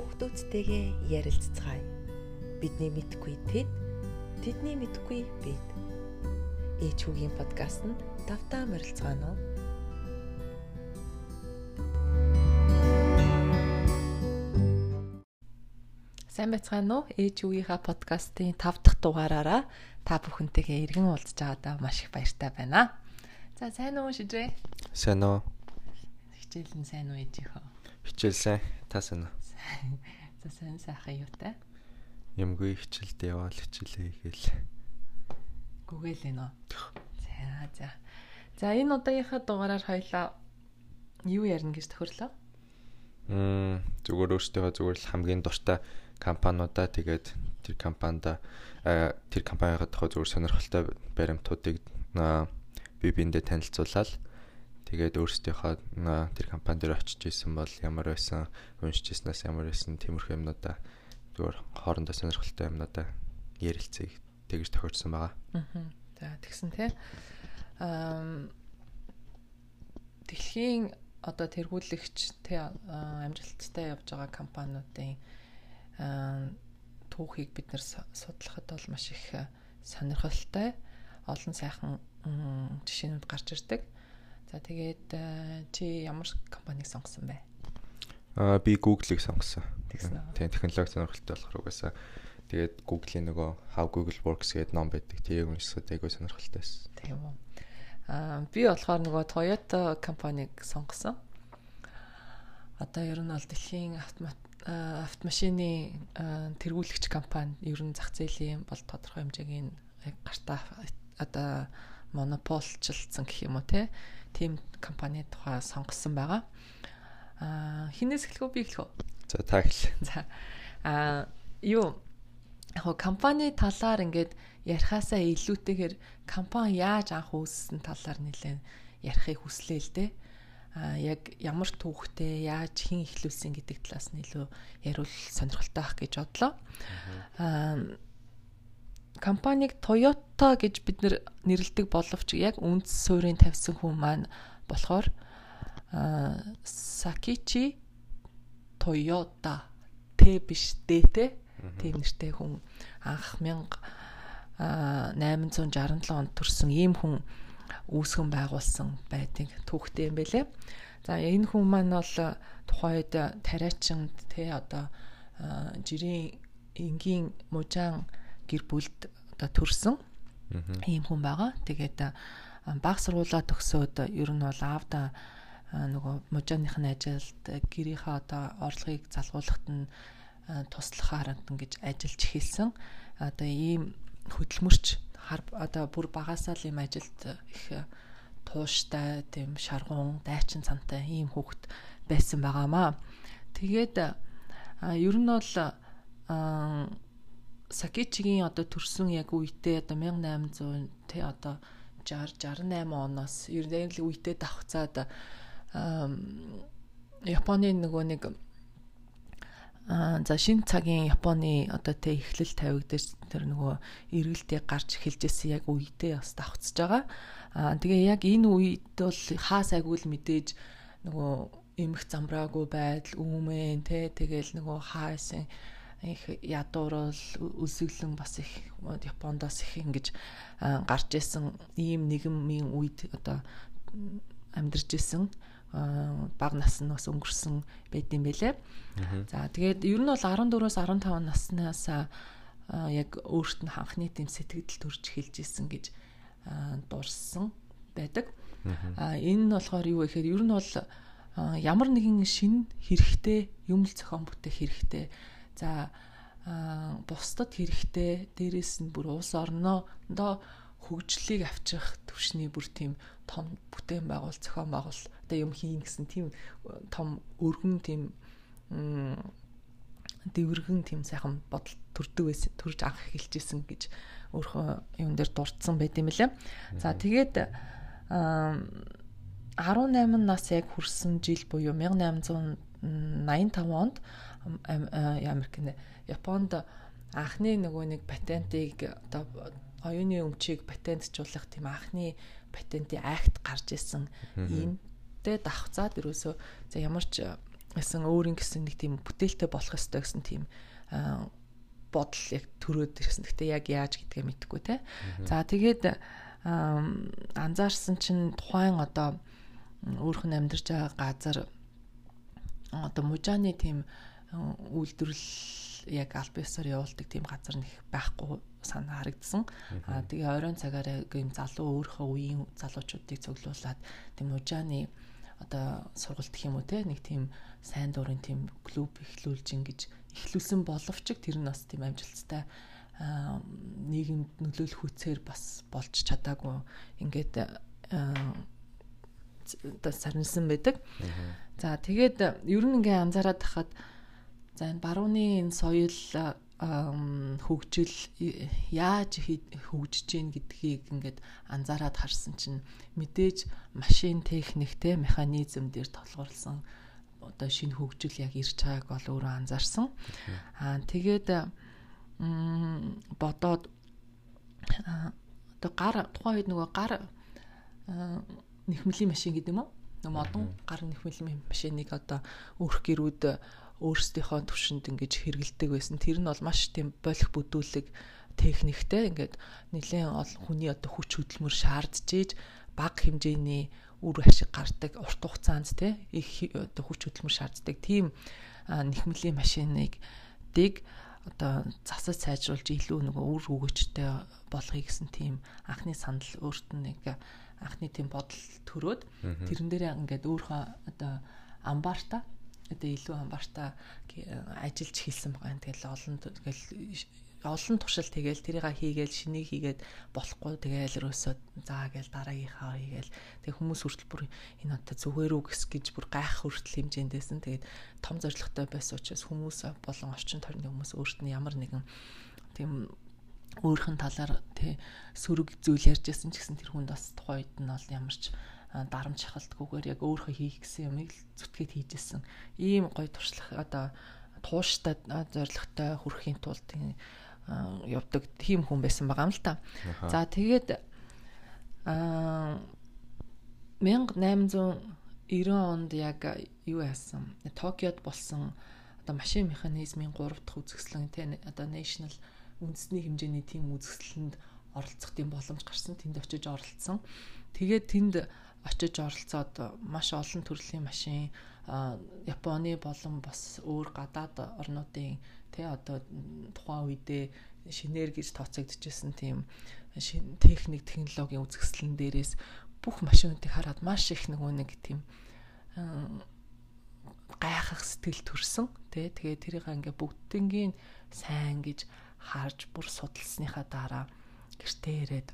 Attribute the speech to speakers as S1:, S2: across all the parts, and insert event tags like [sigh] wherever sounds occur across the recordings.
S1: Хүүхдүүдтэйгээ ярилцгаая. Бидний мэдгүй тэд, тэдний мэдгүй бид. Ээч хүүгийн подкастт давтаа морилцгаано. Сайн байцгаана уу? Ээж үгийнхаа подкастын 5 дахь дугаараараа та бүхэнтэйгээ иргэн уулзж байгаадаа маш их баяртай байна. За сайн уу шижрээ?
S2: Сайн уу?
S1: Хичээл нь сайн уу ээжийнхөө?
S2: Хичээл сайн. Та сайн уу?
S1: За сайн сайхан юутай?
S2: Ямгүй хичээлд яваал хичээлээ хийгээл.
S1: Гүгээл ээ нөө. За за. За энэ удаагийнхаа дугаараар хоёлаа юу ярина гэж тохирлоо?
S2: Мм зүгээр өөртөө зүгээр л хамгийн дуртай компаниудаа тэгээд тэр компанида тэр компанийгаа тохоо зүгээр сонирхолтой баримтуудыг би биэндээ танилцуулаад тэгээд өөрсдийнхөө тэр компани дээр очиж исэн бол ямар байсан уншиж ирснээс ямар байсан тиймэрхүү юмнуудаа зүгээр хоорондоо сонирхолтой юмнуудаа ярилцгийг тэгж тохиолдсон байгаа.
S1: Аа. За тэгсэн тий. Аа дэлхийн одоо тэргүүлэгч тий амжилттай явж байгаа компаниудын түүхийг бид нэр судлахад бол маш их сонирхолтой олон сайхан жишээнүүд гарч ирдэг. За тэгээд чи ямар компанийг сонгосон бэ?
S2: Аа би Google-ыг сонгосон. Тийм технологи сонирхолтой болохоор угаасаа тэгээд Google-ийн нөгөө How Google Works гэдэг ном байдаг. Тэрийг уншсад айгүй сонирхолтой байсан.
S1: Тийм үү. Аа би болохоор нөгөө Toyota компанийг сонгосон. Одоо ер нь бол дэлхийн автомат автомашины тэргүүлэгч компани ер нь зах зээлийн бол тодорхой хэмжээгийн гартаа одоо монополчлцсан гэх юм уу тийм компани тухай сонгосон байгаа. Аа хинээс эхлэх үү би эхлэх үү?
S2: За та эхэл.
S1: За аа юу яг компани талаар ингээд ярихаасаа илүүтэйгээр компани яаж анх үүссэн талаар нэлээд ярихыг хүслээ л дээ а яг ямар түүхтэй яаж хэн ихлүүлсэн гэдэг талаас нь илүү яриул сонирхолтой байх гэж бодлоо. Аа компаниг Toyota гэж бид нэрлэдэг боловч яг үндэс суурийн тавьсан хүн маань болохоор Sakichi Toyota. Т биш Д те тийм нэртэй хүн. Анх 1867 онд төрсэн ийм хүн үүсгэн байгуулсан байдаг. Түүхтэй юм байлээ. За энэ хүн маань бол тухайд тариачин те одоо жирийн энгийн мужаан гэр бүлд одоо төрсэн ийм хүн байгаа. Тэгээд баг сургуулаа төгсөөд ер нь бол аавда нөгөө мужааныхын ажилд гэрийнхээ одоо орлогыг залгуулахад нь туслахаар ингэж ажиллаж эхэлсэн. Одоо ийм хөдөлмөрч хар одоо бүр багасаа л юм ажилд их тууштай тийм шаргуун дайчин цантай ийм хүүхэд байсан байгаамаа. Тэгээд ер нь бол Сакичигийн одоо төрсөн яг үедээ одоо 1800 тий одоо 60 68 оноос ер нь л үедээ давхцаад Японы нөгөө нэг за шинэ цагийн Японы одоо тэ эхлэл тавигдаж тэр нөгөө эргэлтээ гарч эхэлжсэн яг үедээ бас давхцаж байгаа. Аа тэгээ яг энэ үед бол хаас агуул мэдээж нөгөө эмх замбраагүй байдал үүмэн тэ тэгэл нөгөө хаасан их ядуурал үлсэглэн бас их Япондоос их ингэж гарч исэн ийм нийгмийн үед одоо амьдарч исэн баг нас нь бас өнгөрсөн байд юм бэлээ. За тэгээд ер нь бол 14-өөс 15 наснаас яг өөрт нь ханхны тийм сэтгэл төрж эхэлж исэн гэж дурсан байдаг. А энэ нь болохоор юу вэ гэхээр ер нь бол ямар нэгэн шин хэрэгтэй юм л зохион бүтээх хэрэгтэй. За бусдад хэрэгтэй дээрэс нь бүр улс орноо хөгжлийг авчрах төвшний бүр тийм том бүтээн байгуул зохион байгуул. Одоо юм хийн гэсэн тийм том өргөн тийм дэвэргэн тийм сайхан бодол төрдөг байсан төрж анх эхэлжсэн гэж өөрөө юм дээр дурдсан байт юм лээ. За тэгээд 18 нас яг хүрсэн жил буюу 1885 онд Америкт Японд анхны нөгөө нэг патентыг одоо оюуны өмчийг патентжуулах тийм анхны патентын акт гарч исэн иймтэй давхцаад ерөөсөө за ямар ч гэсэн өөрийн гэсэн нэг тийм бүтээлтэй болох ёстой гэсэн тийм бодол яг төрөөд ирсэн. Гэтэ яг яаж гэдгээ мэдэхгүй те. За тэгээд анзаарсан чинь тухайн одоо өөрхөн амьдарч байгаа газар одоо мужааны тийм үйлдвэрлэл яг аль биесээр явуулдаг тийм газар нэг байхгүй санаа харагдсан. Аа тэгээ оройн цагаараа ийм залуу өөрийнхөө үеийн залуучуудыг цуглуулад тийм мужааны одоо сургалт гэх юм уу те нэг тийм сайн дурын тийм клуб эхлүүлж ингэж эхлүүлсэн боловч тэр нь бас тийм амжилттай нийгэмд нөлөөлөх хүчээр бас болж чадаагүй ингээд одоо сарнсан байдаг. За тэгээд ер нь ингээ анзаараад тахад за энэ барууны энэ соёл хөгжил яаж хөгжиж гин гэдгийг ингээд анзаараад харсан чинь мэдээж машин техниктэй механизм дээр толгуурлсан одоо шинэ хөгжил яг ирж байгааг бол өөрөө анзаарсан. Аа тэгээд бодоод одоо гар тухайн үед нөгөө гар нэхмэлийн машин гэдэг юм уу? Модон гар нэхмэлийн машиныг одоо өөрх гэрүүд өөрсдийнхөө төвшөнд ингэж хэрэгэлдэг байсан. Тэр нь бол маш тийм болох бүдүүлэг техниктэй ингээд нэлээд олон хүний одоо хүч хөдөлмөр шаардж ийж бага хэмжээний үр ашиг гардаг урт хугацаанд те их одоо хүч хөдөлмөр шаарддаг тийм нэхмэлийн машиныг дэг одоо засаж сайжруулж илүү нөгөө үр өгөөчтэй болгоё гэсэн тийм анхны санал өөрт нь нэг анхны тийм бодол төрөөд тэрэн дээрээ ингээд өөрийнхөө одоо амбарта одоо илүү амбарта ажиллаж хэлсэн байгаа. Тэгэл олон тэгэл олон туршил тэгэл тэрийг хийгээл шинийг хийгээд болохгүй. Тэгэл өрөөсөө заа гээл дараагийнхаа хийгээл. Тэг хүмүүс хүртэл бүр энэ одоо зүгээр үг гэж бүр гайх хүртэл хэмжээндээсэн тэгээд том зоригтой байсан учраас хүмүүс болон орчин тойрны хүмүүс өөрт нь ямар нэгэн тийм өөрхөн талаар тий сөрөг зүйл ярьжсэн ч гэсэн тэр хүнд бас тухайд нь бол ямарч дарамт шахалтгүйгээр яг өөрөө хийх гэсэн юмыг зүтгээд хийжсэн. Ийм гоё туршлах одоо тууштай зоригтой хүрэхийн тулд явдаг тийм хүн байсан байгаа юм л та. За тэгээд аа 1890 онд яг юу яасан? Токиод болсон одоо машин механизмын 3 дахь үзэсгэлэн те одоо national үндэсний хэмжээний тийм үзэсгэлэнд оролцох тийм боломж гарсан. Тэнд очиж оролцсон. Тэгээд тэнд очиж оролцоод маш олон төрлийн машин Японы болон бас өөр гадаад орнуудын тий одоо тухайн үедээ шинээр гэж тооцогдчихсэн тийм техник технологийн үзэсгэлэн дээрээс бүх машинуудыг хараад маш их нөгөө нэг тийм гайхах сэтгэл төрсөн тий тэгээ тэрийг ингээ бүгднгийн сайн гэж харж бүр судалсныхаа дараа гэртээ ирээд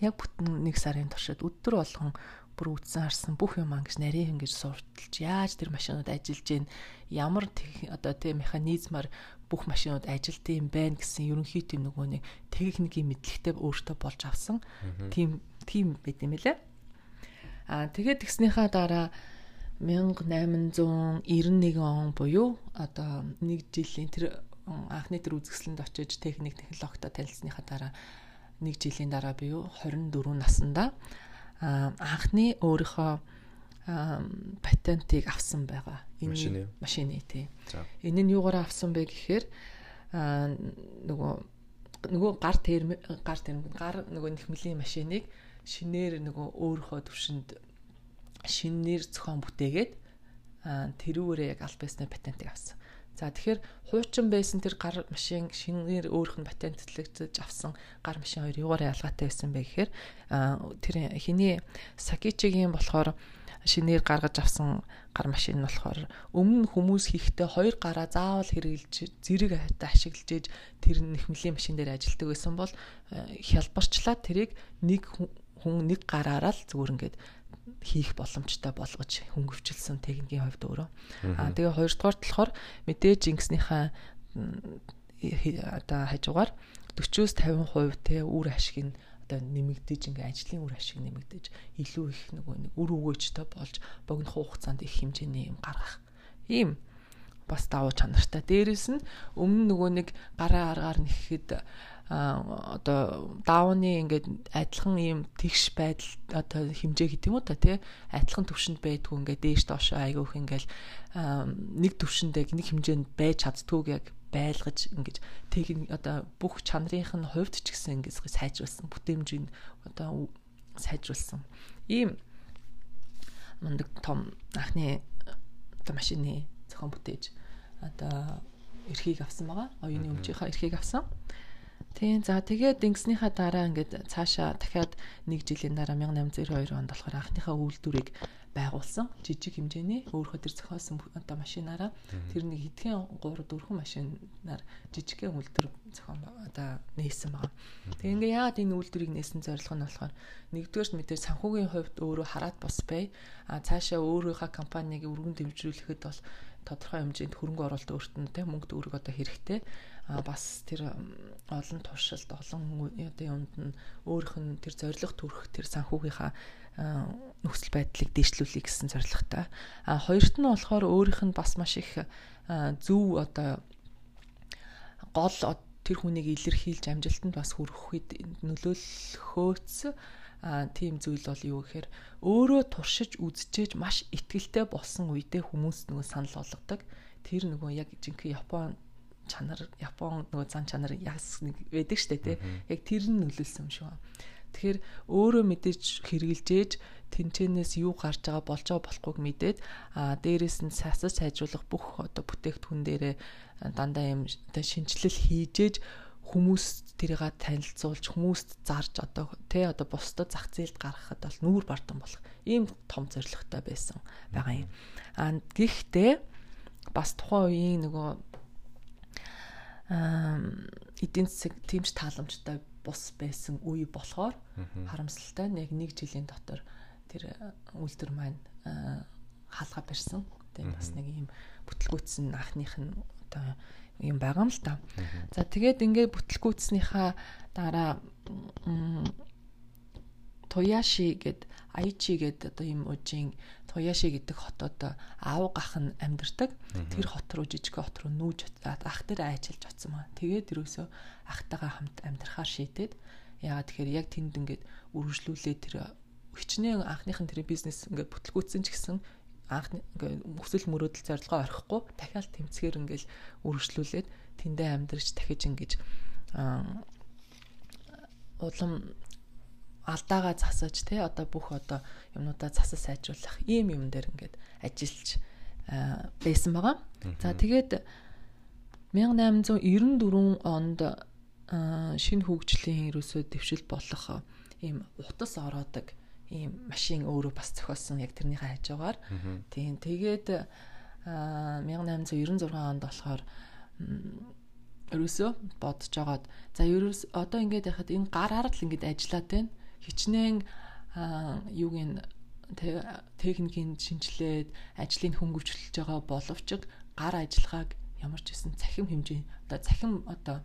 S1: яг бүтэн нэг сарын туршид өдөр болгон бүр үдсэн харсан бүх юм ангиж нарийн ингэж сурталж яаж тэр машинууд ажиллаж гин ямар одоо тийм механизмаар бүх машинууд ажилт юм байна гэсэн ерөнхий тийм нөгөө нэг техникийн мэдлэгтэй өөртөө болж авсан. Тийм тийм байт юм лээ. Аа тэгээд тэгснийхаа дараа 1891 он буюу одоо нэг жилийн тэр анхны тэр үзэсгэлэнд очиж техник технологитой танилцсныхаа дараа нэг жилийн дараа би юу 24 наснда анхны өөрийнхөө патентыг авсан байгаа.
S2: Энэ
S1: машины тий. Энэ нь юугаар авсан бэ гэхээр нөгөө нөгөө гар терм гар терм гар нөгөө нэхмэлийн машиныг шинээр нөгөө өөрийнхөө төвшөнд шинээр зохион бүтээгээд тэрүүгээрээ яг альбесны патентыг авсан. За тэгэхээр хуучин байсан тэр гар машин шинээр өөрөх нь патентлэгдэж авсан гар машин хоёр юугаар ялгаатай байсан бэ гэхээр тэр хиний Сакичигийн болохоор шинээр гаргаж авсан гар машин нь болохоор өмнө хүмүүс хийхдээ хоёр гараа заавал хэрэгжилж зэрэг ашиглаж ээж тэр нэхмэлийн машин дээр ажилтдаг байсан бол хялбарчлаад тэрийг нэг хүн нэг гараараа л зүгээр ингээд хийх боломжтой болгож хөнгөвчлсөн техникийн хувьд өөрөө. Аа тэгээ хоёрдугаар болохоор мэдээж ингэснийхаа одоо хажуугаар 40-с 50% те үр ашиг нь одоо нэмэгдэж ингээ ажлын үр ашиг нэмэгдэж илүү их нөгөө нэг үр өгөөжтэй болж богино хугацаанд их хэмжээний юм гаргах. Ийм бас давуу чанартай. Дээрэс нь өмнө нөгөө нэг гараа аргаар нэхэхэд одоо даавны ингээд адилхан ийм тэгш байдал одоо хэмжээ гэдэг юм уу та тий адилхан төвшөнд байдгүй ингээд дээш доош айгүйх ингээд нэг төвшөндөө нэг хэмжээнд байж чаддгүйг яг байлгаж ингэж тэг одоо бүх чанарынх нь хувьд ч гэсэн ингэж сайжруулсан бүтээмжийг одоо сайжруулсан ийм мундаг том анхны одоо машины зохион бүтээж одоо эрхийг авсан байгаа. Оюуны өмчийнхаа эрхийг авсан. Тийм за тэгээд ингэснийхаа дараа ингээд цаашаа дахиад нэг жилийн дараа 1892 онд болохоор анхныхаа үйлдвэрийг байгуулсан. Жижиг хэмжээний өөрөөр тэр зохиосон одоо машинаараа тэр нэг хэдхэн 3 4 машинаар жижигхэн үйлдвэр зохион одоо нээсэн байгаа. Тэгээ ингээ яагаад энэ үйлдвэрийг нээсэн зорилго нь болохоор нэгдүгээр нь мэдээ санхүүгийн хувьд өөрөө хараад бос бай. А цаашаа өөрийнхөө компанийг өргөн дэмжүүлэхэд бол тодорхой хэмжээнд хөрөнгө оруулалт өөрт нь тийм мөнгө төгрөг одоо хэрэгтэй а бас тэр олон туршилт олон одоо юмд нь өөрийнх нь тэр зориг төрөх тэр санхүүгийнхаа нөхцөл байдлыг дэвшлүүлэх гэсэн зорилготой. А хоёрт нь болохоор өөрийнх нь бас маш их зөв одоо гол тэр хүнийг илэрхийлж амжилтанд бас хүрэхэд нөлөөлөхөөц а тийм зүйл бол юу гэхээр өөрөө туршиж үзчихэж маш ихтгэлтэй болсон үедээ хүмүүс нөгөө санал болгодог. Тэр нөгөө яг жинхэнэ Япон чанар Япон нөгөө зан чанар яс нэг байдаг штэ тий. Яг тэр нь нөлөөлсөн юм шиг байна. Тэгэхээр өөрөө мэдээж хэрэгжилжээж тэнцэнээс юу гарч байгаа болж байгаа болохгүйг мэдээд а дээрэс нь сасаж сайжруулах бүх одоо бүтээгдэхүүн дээрээ дандаа юм одоо шинжилэл хийжээж хүмүүс тэрийг танилцуулж хүмүүст зарж одоо тий одоо бусдад зах зээлд гаргахад бол нүүр бардам болох ийм том зорилготой байсан байгаа юм. А гэхдээ бас тухайн үеийн нөгөө эдийн засаг тэмч тааламжтай бус байсан үе болохоор харамсалтай нь яг нэг жилийн дотор тэр үйлдвэр маань хаалга барьсан. Тийм бас нэг ийм бүтлгүүцсэн анхных нь одоо юм байгаа юм л та. За тэгээд ингээд бүтлгүүцснийхаа дараа Тояши гэд Айчи гэд одоо ийм ужийн Тояши гэдэг хотод аав гах нь амьдардаг. Тэр хот руу жижиг хот руу нүүж ах тэр айчилж оцсон маа. Тэгээд юусоо ахтайгаа хамт амьдрахаар шийдээд яагаад тэгэхээр яг тэнд ингээд үргэлжлүүлээ тэр хичнээн анхныхын тэр бизнес ингээд бүтлгүүцсэн ч гэсэн анх ингээ өсөл мөрөөдөл зорилгоо орхихгүй дахиад тэмцгээр ингээл үргэлжлүүлээд тэндээ амьдарч дахиж ингэж улам алдаагаа засаж те одоо бүх одоо юмнуудаа засаж сайжруулах ийм юм дээр ингээд ажиллаж байсан байгаа. За тэгээд 1894 онд шинэ хөгжлийн ерөөсөө дэвшил болох ийм утас ороодаг ийм машин өөрөө бас зохиосон яг тэрнийхээ хажуугаар. Тийм тэгээд 1896 онд болохоор ерөөсөө бодож жагаад за ерөөс одоо ингээд яхад энэ гараар л ингээд ажиллаад байна. Хичнээн юуг нь техникийн шинжилээд ажлыг хөнгөвчлөж байгаа боловч гар ажиллагааг ямар ч гэсэн цахим хэмжээ одоо цахим одоо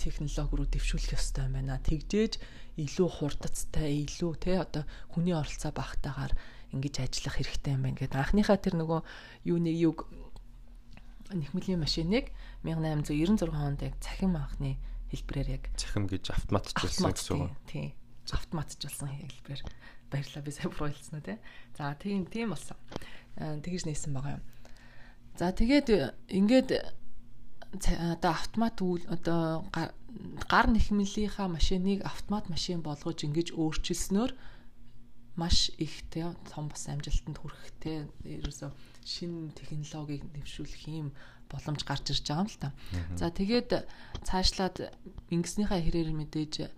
S1: технологи руу дэвшүүлэх ёстой юм байна. Тэгжээж илүү хурдцтай, илүү те одоо хүний оролцоо багтаагаар ингэж ажиллах хэрэгтэй юм байна гэдэг. Анхныхаа тэр нөгөө юуны юг нэхмэлийн машиныг 1896 онд яг цахим анхны хэлбэрээр яг
S2: цахим гэж автоматжуулсан гэсэн үг.
S1: Тийм. Автоматжуулсан хэлбэрээр баярлалаа би сайн буруулсан уу те. За тийм тийм болсон. Тэгж нээсэн байгаа юм. За тэгээд ингээд одоо автомат үйл одоо гар нэхмэлийнхаа машиныг автомат машин болгож ингэж өөрчилснөөр маш их те том бас амжилтанд хүрэх те ерөөсө шинэ технологиг нэвшүүлэх юм боломж гарч ирж байгаа юм л та. За тэгээд цаашлаад ингэснийхаа хэрээр мэдээж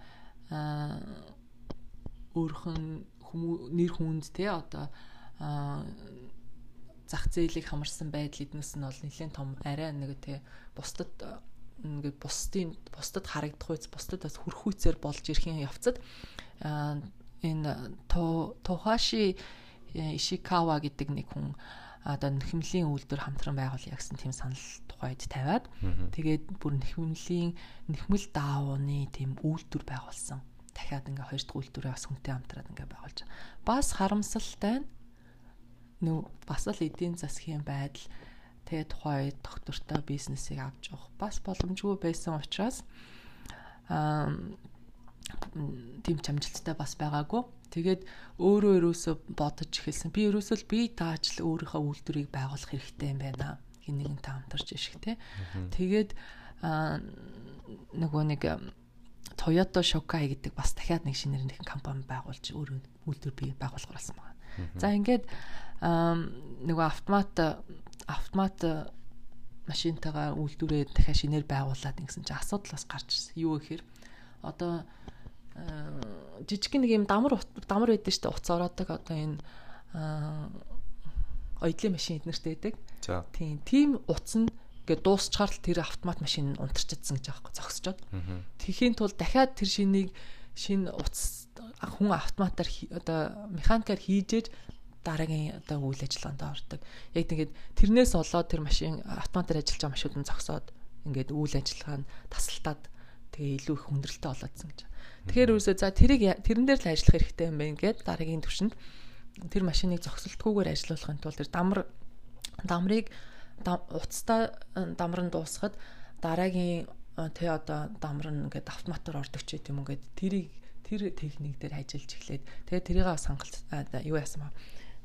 S1: өөрөх нь нэр хүнд те одоо зах зээлийг хамарсан байдал эднээс нь бол нэлээд том арай нэг те бусдад ингээд бусдын бусдад харагдах үйс бусдад бас хүрх үйсээр болж ирэхин явцад энэ Тохаши Ишикава гэдэг нэг хүн одоо нэхмлийн үйлдвэр хамтран байгуулъя гэсэн тийм санал тухайд тавиад тэгээд бүр нэхмлийн нэхмэл даавны тийм үйлдвэр байгуулсан. Дахиад ингээ хоёр дахь үйлдвэрээ бас хүнтэй хамтраад ингээ байгуулж. Бас харамсалтай нь нөө бас л эдийн засгийн байдал тэгээ тухай доктортой бизнесийг авч явах бас боломжгүй байсан учраас аа тийм чамжилттай бас байгаагүй. Тэгээд өөрөө ерөөсө бодож эхэлсэн. Би ерөөсөө би тааж л өөрийнхөө үйлдвэрийг байгуулах хэрэгтэй юм байна. Хин нэгэнтэй хамтарч ишг те. Тэгээд нөгөө нэг Toyota Shokai гэдэг бас дахиад нэг шинээр нэг компани байгуулж өөрөө үйлдвэр бий байгуулах болсон байна. За ингээд нөгөө автомат автомат машинтайгаа үйлдвэрээ дахиад шинээр байгуулад ингэсэн чинь асуудал бас гарч ирсэн. Юу гэхээр одоо жижиг нэг юм дамар дамар байдаг шүү дээ уц ороодаг одоо энэ оёдлын машин эднэртэй байдаг. Тийм. Тийм утас нь ингээд дуусчаар л тэр автомат машин унтарчдсан гэж аахгүй зогсчод. Тэхийн тул дахиад тэр шинийг шинэ утас хүн автоматар одоо механикаар хийжээж дараагийн одоо үйл ажиллагаанд ордог. Яг тэгээд тэрнээс олоод тэр машин автоматар ажиллаж байгаа машинууд нь зогсоод ингээд үйл ажиллагаа нь тасалтаад тэгээ илүү их хүндрэлтэй болоодсан гэж. Тэгэхээр үүсээ за тэрийг тэрэн дээр л ажиллах хэрэгтэй юм байна гэд дараагийн түвшинд тэр машиныг зогсолтгүйгээр ажиллуулахын тулд тэр дамар дамрыг уцтай дамар нь дуусахад дараагийн тэ одоо дамар нь ингээд автоматар ордог ч гэдэм ингээд тэрийг тэр техник дээр ажиллаж эхлээд тэгээ тэрийг сангалт юу яасан ба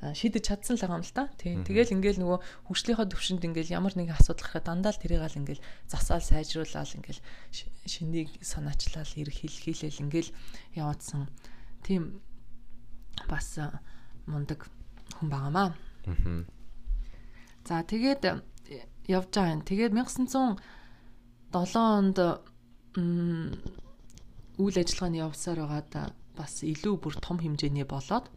S1: шийдэж чадсан л байгаа юм л та. Тийм. Тэгэл ингээл нөгөө хөгжлийнхаа төвшөнд ингээл ямар нэгэн асуудал гарахад дандаа л тэрийг л ингээл засаал сайжруулаад ингээл шинийг санаачлал ирэх хэл хийлэл ингээл яваадсан. Тийм бас мундаг хүн байгаамаа. Аа. За тэгээд явж байгаа юм. Тэгээд 1907 онд үйл ажиллагааны явсаар байгаад бас илүү бүр том хэмжээний болоод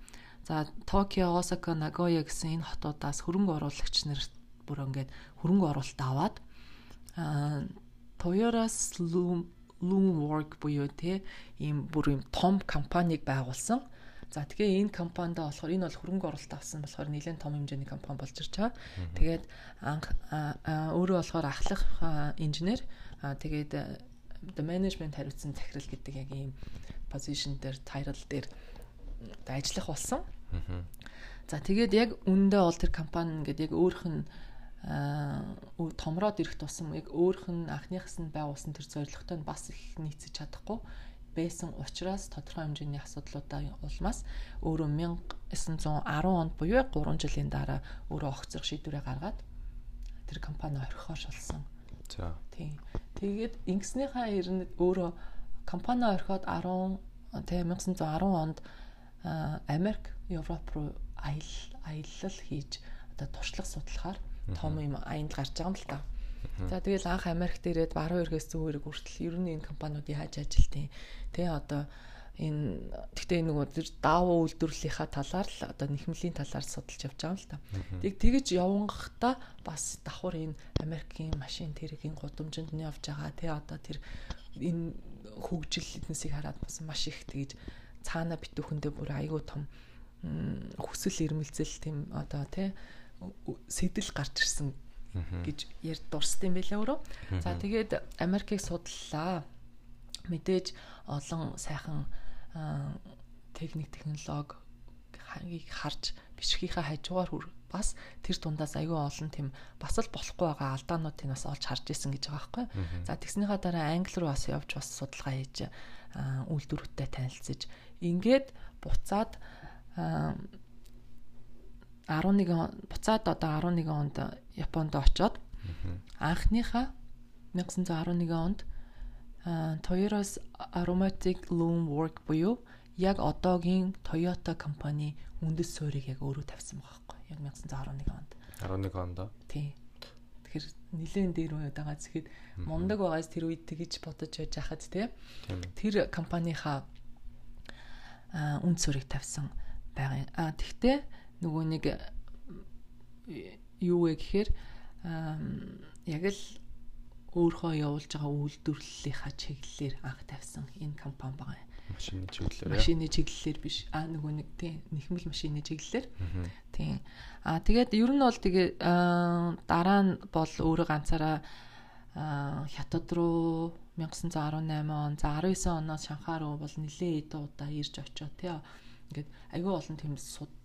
S1: За Токио, Осака, Нагоя гэсэн энэ хотуудаас хөрөнгө оруулагч нар бүр ингээд хөрөнгө оруулалт аваад аа Toyota's Loom Loomwork буюу те ийм бүр ийм том компанийг байгуулсан. За тэгээ энэ компанид болохоор энэ бол хөрөнгө оруулалт авсан болохоор нэлээд том хэмжээний компани болж ирж байгаа. Тэгээд анх өөрөө болохоор ахлах инженер тэгээд management хариуцсан захирал гэдэг яг ийм position дээр title дээр ажиллах болсон. За тэгээд яг үндэ бол тэр компани ингээд яг өөрх нь томроод ирэх тусам яг өөрх нь анхныхс нь байгуулсан тэр зорилготой нь бас их нийцэж чадахгүй байсан учраас тодорхой хэмжээний асуудлуудаа улмаас өөрөө 1910 онд буюу 3 жилийн дараа өөрөө огцрох шийдвэрээ гаргаад тэр компани орхихоор шалсан.
S2: За.
S1: Тийм. Тэгээд ингэснийхаа ирнэ өөрөө компани орхиод 10 тэгээ 1910 онд Америк, Европ руу аялал аялал хийж одоо туршлага судлахаар том юм аянд гарч байгаа юм л та. За тэгэл анх Америкт ирээд баруун эргээс зүүн эрг хүртэл ер нь энэ компаниудын хааж ажилтیں۔ Тэ одоо энэ гэхдээ нөгөө тэр даавуу үйлдвэрлэлийнхаа талаар л одоо нэхмлийн талаар судалж явж байгаа юм л та. Тэг тэгэж явангахта бас давхар энэ Америкийн машин тэргийн гудамжинд нь явж байгаа. Тэ одоо тэр энэ хөгжил эднэсийг хараад бас маш их тэгэж цаана битүүхэндээ бүр айгүй том хүсэл эрмэлзэл тийм одоо тий сэтэл гарч ирсэн гэж ярь дурсд юм байлаа өөрөө. За тэгээд Америкийг судлаа. Мэдээж олон сайхан техник технологи харж бичгийнхаа хажуугаар хүр бас тэр тундаас аюу олон тийм бас л болохгүй байгаа алдаануудыг бас олж харж исэн гэж байгаа байхгүй. За тэгснийхаа дараа англи руу бас явж бас судалгаа хийж үйлдвэрүүдэд танилцж ингээд буцаад 11 буцаад одоо 11 онд Японд очоод анхныхаа 1911 онд Toyota's Aromatic Loom Work буюу яг одоогийн Toyota компани үндэс суурийг яг өөрөө тавьсан байгаа байхгүй. Яг 1911 онд.
S2: 11 онд
S1: тий. Тэгэхээр нилээн дээр үед байгаа зэхэд мундаг байгаас тэр үед тэгж бодож байж хахад тий. Тэр компанийхаа үн цэрэг тавьсан байгаа. А тэгтээ нөгөө нэг юу вэ гэхээр яг л өөрхөө явуулж байгаа үйлдвэрлэлийнхаа чиглэлээр анх тавьсан энэ компани байгаа юм.
S2: Машины чиглэлээр.
S1: Машины чиглэлээр биш. А нөгөө нэг тийм нэхмэл машины чиглэлээр. Тийм. А тэгээд ер нь бол тэгээ дараа нь бол өөрөө ганцаараа хятад руу 1918 он за 19 оноос Шанхай руу бол нэлээ эдэн удаа ирж очоо тий. Ингээд айгүй олон тийм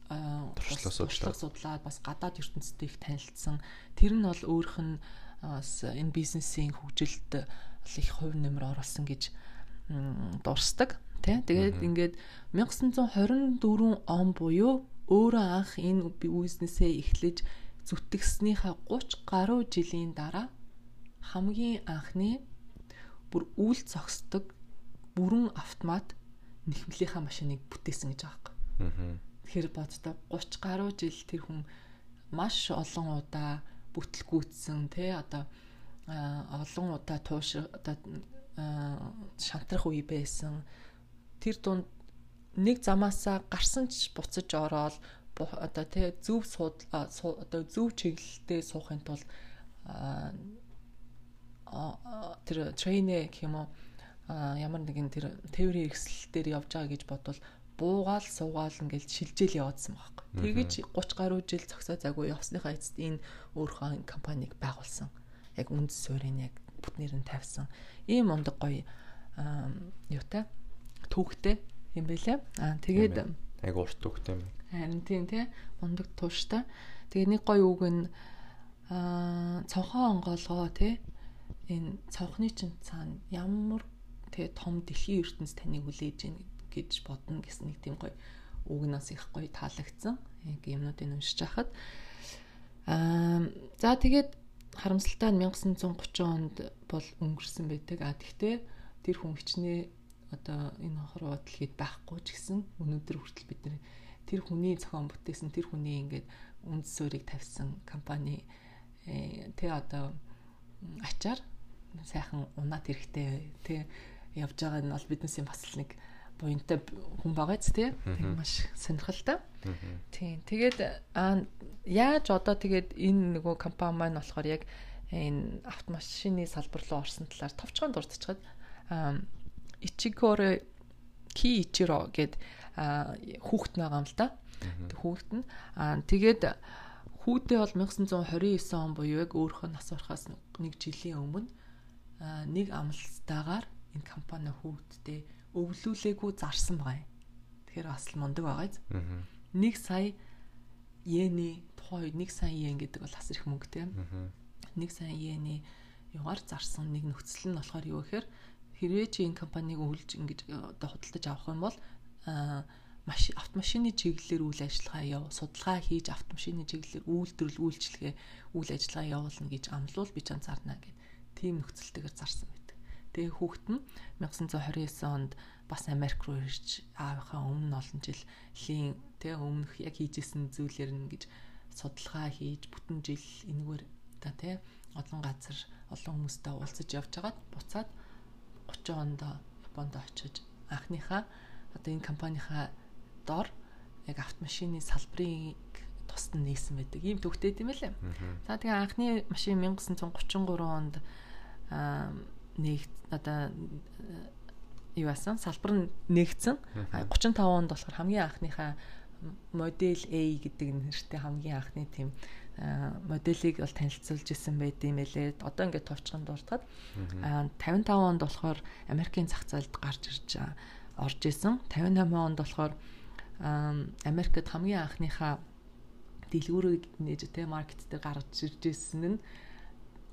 S1: туршлага судлаад бас гадаад ертөнцтэй их танилцсан. Тэр нь бол өөрөх нь бас энэ бизнесийн хөгжилд их хувь нэмэр оруулсан гэж дурсдаг тий. Тэгээд ингээд 1924 он буюу өөрөө анх энэ бизнесээ эхлэж зүтгэснийхаа 30 гаруй жилийн дараа хамгийн анхны бүр үйл зогсдог бүрэн автомат нэхмлийнхаа машиныг бүтээсэн гэж байгаа юм. Тэгэхээр боддоо 30 гаруй жил тэр хүн маш олон удаа бүтлгүүцсэн тий одоо олон удаа тууш одоо шантрах үе байсан. Тэр дунд нэг замаасаа гарсан ч буцаж ороод одоо тий зөв сууд одоо зөв чиглэлтэй суухын тулд тэр трейнэ гэх юм уу ямар нэгэн тэр тээврийн хэрэгсэл дээр явж байгаа гэж бодвол буугаал суугаал ингээл шилжээл яваадсан байхгүй. Тэгэж 30 гаруй жил зөксөө загуу явсныхаа эцэст энэ өөрийнхөө компанийг байгуулсан. Яг үндэс суурийг яг бүтнээр нь тавьсан. Ийм ундаг гоё юутай түүхтэй юм бэлээ. Аа тэгээд
S2: яг урт түүхтэй юм.
S1: Харин тийм тий ундаг тууштай. Тэгээ нэг гоё үг нь аа цонхоо онгоолгоо тий энэ цонхны чинь цаана ямар тэгээ том дэлхийн ертөнц таныг хүлээж ийн гэж бодно гэсэн нэг тийм гоё үгнээс их гоё таалагдсан. Яг юмнуудыг уншиж хахад аа за тэгээд харамсалтай нь 1930 онд бол өнгөрсөн байдаг. А тэгтээ тэр хүн хичнээн одоо энэ хороо дэлхийд байхгүй ч гэсэн өнөөдөр хүртэл бид нэр тэр хүний зохион бүтээсэн тэр хүний ингээд үнд суурийг тавьсан компани э, тэ одоо ачаар сайхан унаад хэрэгтэй тэ явж байгаа нь бол биднээс бас л нэг буянтай хүн байгаа ч тий маш сонирхолтой. Тийм. Тэгээд яаж одоо тэгээд энэ нөгөө компани маань болохоор яг энэ автомашины салбар руу орсон талаар товчхон дурдчихад Ичигоро Ки Ичиро гэд хүүхэд байгаа юм л да. Хүүхэд нь тэгээд хүүдээ бол 1929 он буюу яг өөрийнхөө нас орохоос нэг жилийн өмнө нэг амлалтаагаар энэ компани хүүхдтэй өвлүүлээгүй зарсан байгаа юм. Тэгэхээр бас л мундаг байгаа биз. Нэг сая йений тухай нэг сая йен гэдэг бол бас их мөнгөтэй. Нэг сая йений югаар зарсан нэг нөхцөл нь болохоор юу гэхээр хэрвээ чи энэ компанийг өвлж ингэж э, одоо худалдаж авах юм бол маш автомашины чиглэлээр үйл ажиллагаа яв судалгаа хийж автомашины чиглэлээр үйлдвэрлэл үйлчлэгээ үйл ажиллагаа явуулна гэж амлуул би ч анзаарна гэд тийм нөхцөлтэйгээр зарсан Тэгээ хүүхэд нь 1929 онд бас Америк руу ирж аавынхаа өмнө олон жилийн тэгээ өмнөх яг хийжсэн зүйлэр нь гэж судалгаа хийж бүтэн жил энэгээр та тий олон газар олон хүмүүстэй уулзаж явж хагаад буцаад 30 онд Японд очиж анхныхаа одоо энэ компанийхаа дор яг автомашины салбарыг тусад нь нээсэн байдаг. Ийм төвхтэй тийм ээ. За тэгээ анхны машин 1933 онд нэг одоо юу асан салбар нь нэгдсэн 35 онд болохоор хамгийн анхныхаа модель A гэдэг нэртэй хамгийн анхны тийм моделийг бол танилцуулж исэн байт юм элээ. Одоо ингээд товчхон дуртахад 55 онд болохоор Америкийн зах зээлд гарч ирж орж исэн. 58 онд болохоор Америкт хамгийн анхныхаа дэлгүүрийг нээж тэ маркет дээр гаргаж ирж исэн нь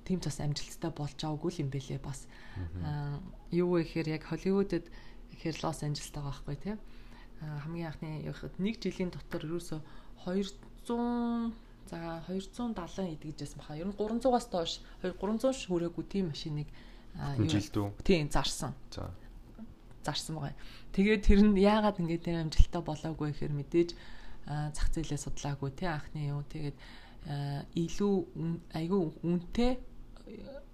S1: тийм ч бас амжилттай болж байгаагүй юм бэлээ бас юу вэ гэхээр яг Холливуудад гэхээр Лос Анжелесд байгаа байхгүй тийм хамгийн анхны явахад нэг жилийн дотор ерөөсө 200 за 270 идэгжсэн баха. Ер нь 300-аас доош 300 хүрээгүй тийм машиныг
S2: жилдүү.
S1: Тийм зарсан. За. Зарсан байгаа. Тэгээд тэр нь яагаад ингэж тэр амжилттай болоогүй гэхээр мэдээж зах зээлээ судлаагүй тий анхны юу тэгээд илүү айгүй үнэтэй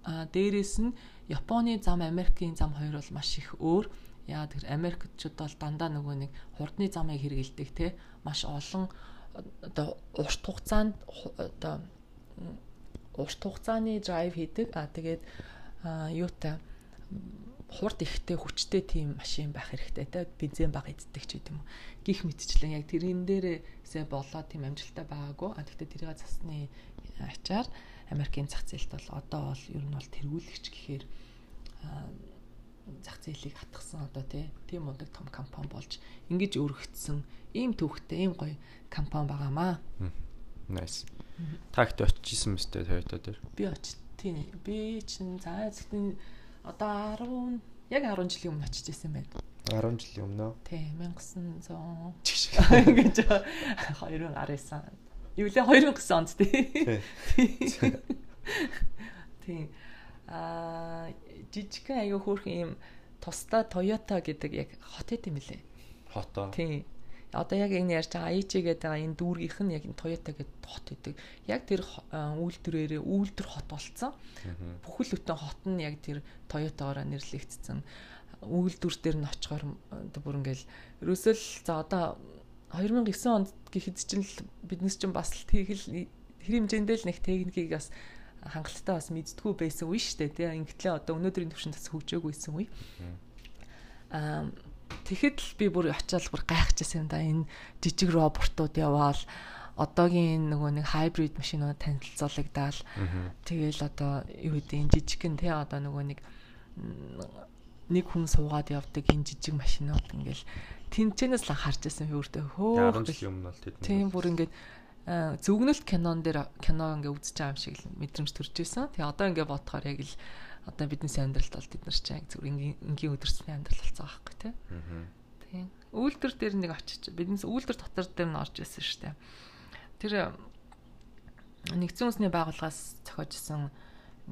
S1: а дээрэс нь Японы зам Америкийн зам хоёр бол маш их өөр. Яа тэр Америкчууд бол дандаа нөгөө нэг хурдны замыг хэрэгэлдэг те? Маш олон одоо урт хугацаанд одоо урт хугацааны драйв хийдэг. А тэгээд юутай хурд ихтэй хүчтэй тийм машин байх хэрэгтэй те? Бензин бага иддэг ч гэдэм гих мэдчлэн яг тэрэн дээрээсээ болоод тийм амжилттай байгаагүй. А тэгтээ тэрийг засны ачаар Америкийн зах зээлд бол одоо бол ер нь бол тэргүүлэгч гэхээр зах зээлийг хатгсан одоо тийм мундаг том компани болж ингэж өргөгдсөн ийм төвхтэй ийм гоё компани байгаамаа.
S2: Nice. Та ихтэй очижсэн мэт Toyota дээр.
S1: Би очив. Тийм. Би чинь цаа зөвхөн одоо Яг 10 жилийн өмнө очиж исэн байна.
S2: 10 жилийн өмнө.
S1: Тий, 1900 ингэж 2019 Юу лээ 2009 онд тий. Тий. Аа жижигхэн аюу хөөрхөн юм тусдаа Toyota гэдэг яг хот хэд юм лээ.
S2: Хото.
S1: Тий. Одоо яг энэ ярьж байгаа Aichi гэдэг энэ дүүргийнх нь яг Toyota гэдэг хот гэдэг. Яг тэр үйлдвэрээрээ үйлдвэр хот болцсон. Бүхэл бүтэн хот нь яг тэр Toyota-гоор нэрлэгдсэн. Үйлдвэр дээр нь очихоор бүр ингээл ерөөсөө л за одоо 2009 онд гэхэд чинь л биднес чинь бас л тэгэл тэр хэмжээндээ л нэг техникийг бас хангалттай бас мэдтгүү байсан үе шүү дээ тий. Ингэтлээ одоо өнөөдрийн төвшөнд бас хөгжөөгүйсэн үе. Аа тэгэхэд л би бүр очиад бүр гайхчихсан юм да. Энэ жижиг роботууд яваал одоогийн нөгөө нэг хайбрид машинууд танилцуулагдаад тэгэл одоо юу гэдэг энэ жижигхэн тий одоо нөгөө нэг нэг хүн суугаад явдаг энэ жижиг машинууд ингээл тэнцэнээс л харж байсан өөртөө
S2: хөөх 10 жилийн өмнө бол тэд
S1: тийм бүр ингээд зөвгнөлт кинон дээр кино ингээ үзэж байгаа юм шиг л мэдрэмж төрж исэн. Тэгээ одоо ингээ бодохоор яг л одоо бидний амьдралд бол бид нар чинь зүгээр энгийн өдөрсний амьдрал болсон байхгүй тий. Тийм. Үйлдвэр дээр нэг очиж биднээс үйлдвэр дотор дээр нь орж исэн шүү дээ. Тэр нэгдсэн үндэсний байгууллагаас зохиожсэн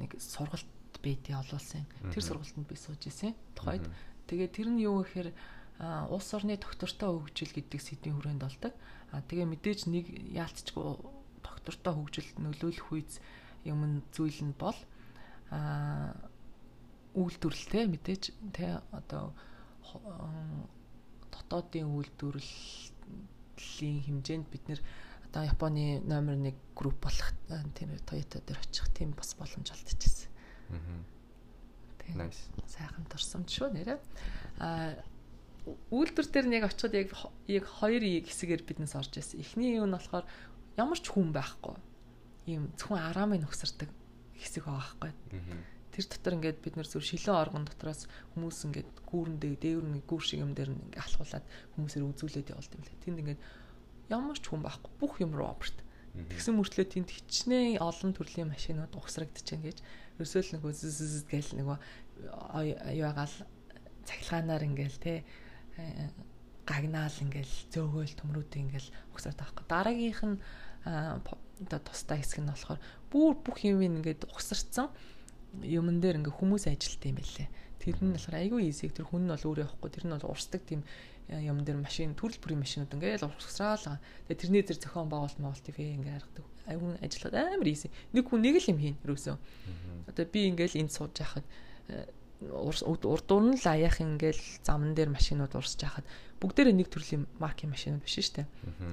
S1: нэг сургалт бэдий олуулсан. Тэр сургалтанд би сууж исэн. Тухайд. Тэгээ тэр нь юу гэхээр улс орны доктортой хөгжил гэдэг сэдвийн хүрээнд болдог. А тэгээ мэдээж нэг яалтчгүй доктортой хөгжилд нөлөөлөх үйс юм зүйл нь бол а үйлдвэрлэлтэй мэдээж тэ одоо дотоодын үйлдвэрлэлийн хэмжээнд бид нэр одоо Японы номер 1 групп болох тийм Toyota дээр очих тийм бас боломж олдчихсэн. Аа. Тийм. Сайхан дурсамж шүү нэрээ. Аа үйлдвэр дээр нэг очиход яг яг хоёр хэсгээр биднес орж ирсэн. Эхний юм нь болохоор ямар ч хүн байхгүй. Ийм зөвхөн араамыг нөхсөрдөг хэсэг байгаа байхгүй. Тэр дотор ингээд бид нэр зүр шилэн оргон дотроос хүмүүс ингээд гүүрэндээ дээвэр нэг гүүр шиг юм дээр ингээд алхуулад хүмүүсээр үзүүлээд явуулт юм лээ. Тэнд ингээд ямар ч хүн байхгүй. Бүх юм робот. Тэгсэн мөртлөө тэнд хичнээн олон төрлийн машинууд ухсрагдчихээн гэж ерөөсөө л нөгөө зэз гэл нөгөө аюугаал цахилгаанаар ингээл те гагнаал ингээл зөөгөөл төмрүүд ингээл ухсаад байгаа. Дараагийнх нь оо тустай хэсэг нь болохоор бүр бүх юм ингээд ухсарцсан юмн дээр ингээ хүмүүс ажилт юм байлээ. Тэр нь болохоор айгүй easy. Тэр хүн нь бол өөрөө явахгүй. Тэр нь бол урсдаг тийм юм дээр машин төрөл бүрийн машинууд ингээл урсгаал. Тэгээ тэрний зэр зохион байгуулалт маавал тийм ингээ харгадаг. Айгүй ажиллаад амар easy. Нэг хүн нэг л юм хийн ерөөсөө. Одоо би ингээл энд сууж яхад урдуур нь л аяах ингээл замн дээр машинууд урсж яхад бүгдээрээ нэг төрлийн маркийн машинууд биш шүү дээ.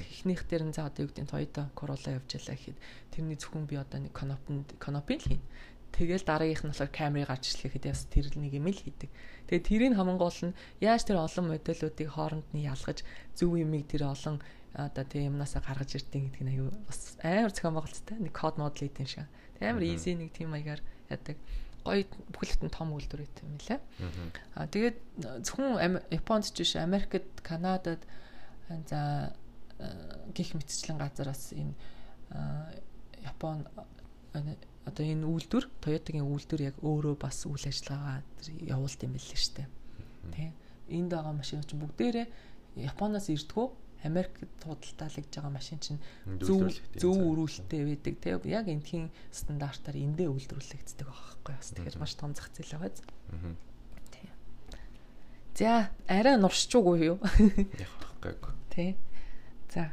S1: Эхнийх дээр нь за одоо юу гэдэг нь Toyota Corolla явж ялаа гэхэд тэрний зөвхөн би одоо нэг Canopy Canopy л хийн. Тэгэл дараагийнх нь болохоор камерыг гарч ирэхэд бас тэр нэг юм л хийдэг. Тэгээ тэрийг хамгийн гол нь яаж тэр олон модулуудыг хооронд нь ялгаж зөв юмыг тэр олон одоо тийм юмнасаа гаргаж ирдэг гэдэг нь аюу бас амар зохион байгуулалттай нэг код модул хийдэг шиг. Амар easy нэг тийм маягаар яадаг гоё бүхэл бүтэн том үйлдвэр өгт юм лээ. Аа тэгээд зөвхөн Японд ч биш Америкт, Канадад за гих мэтчлэн газараас энэ Япон одоо энэ үйлдвэр Toyota-гийн үйлдвэр яг өөрөө бас үйл ажиллагаа явуулт юм билээ штэ. Тэ. Энд байгаа машин чинь бүгдээрээ Японоос ирдгүү Америкт худалдаалагдж байгаа машин чинь зөв зөв өрүүлэлттэй байдаг тийм яг энтхийн стандартаар эндээ үйлдвэрлэгддэг байгаа байхгүй бас тэгэхээр маш том зах зээл байгаа. Тийм. За арай нуршчуугүй юу?
S2: Яг байхгүй.
S1: Тийм. За.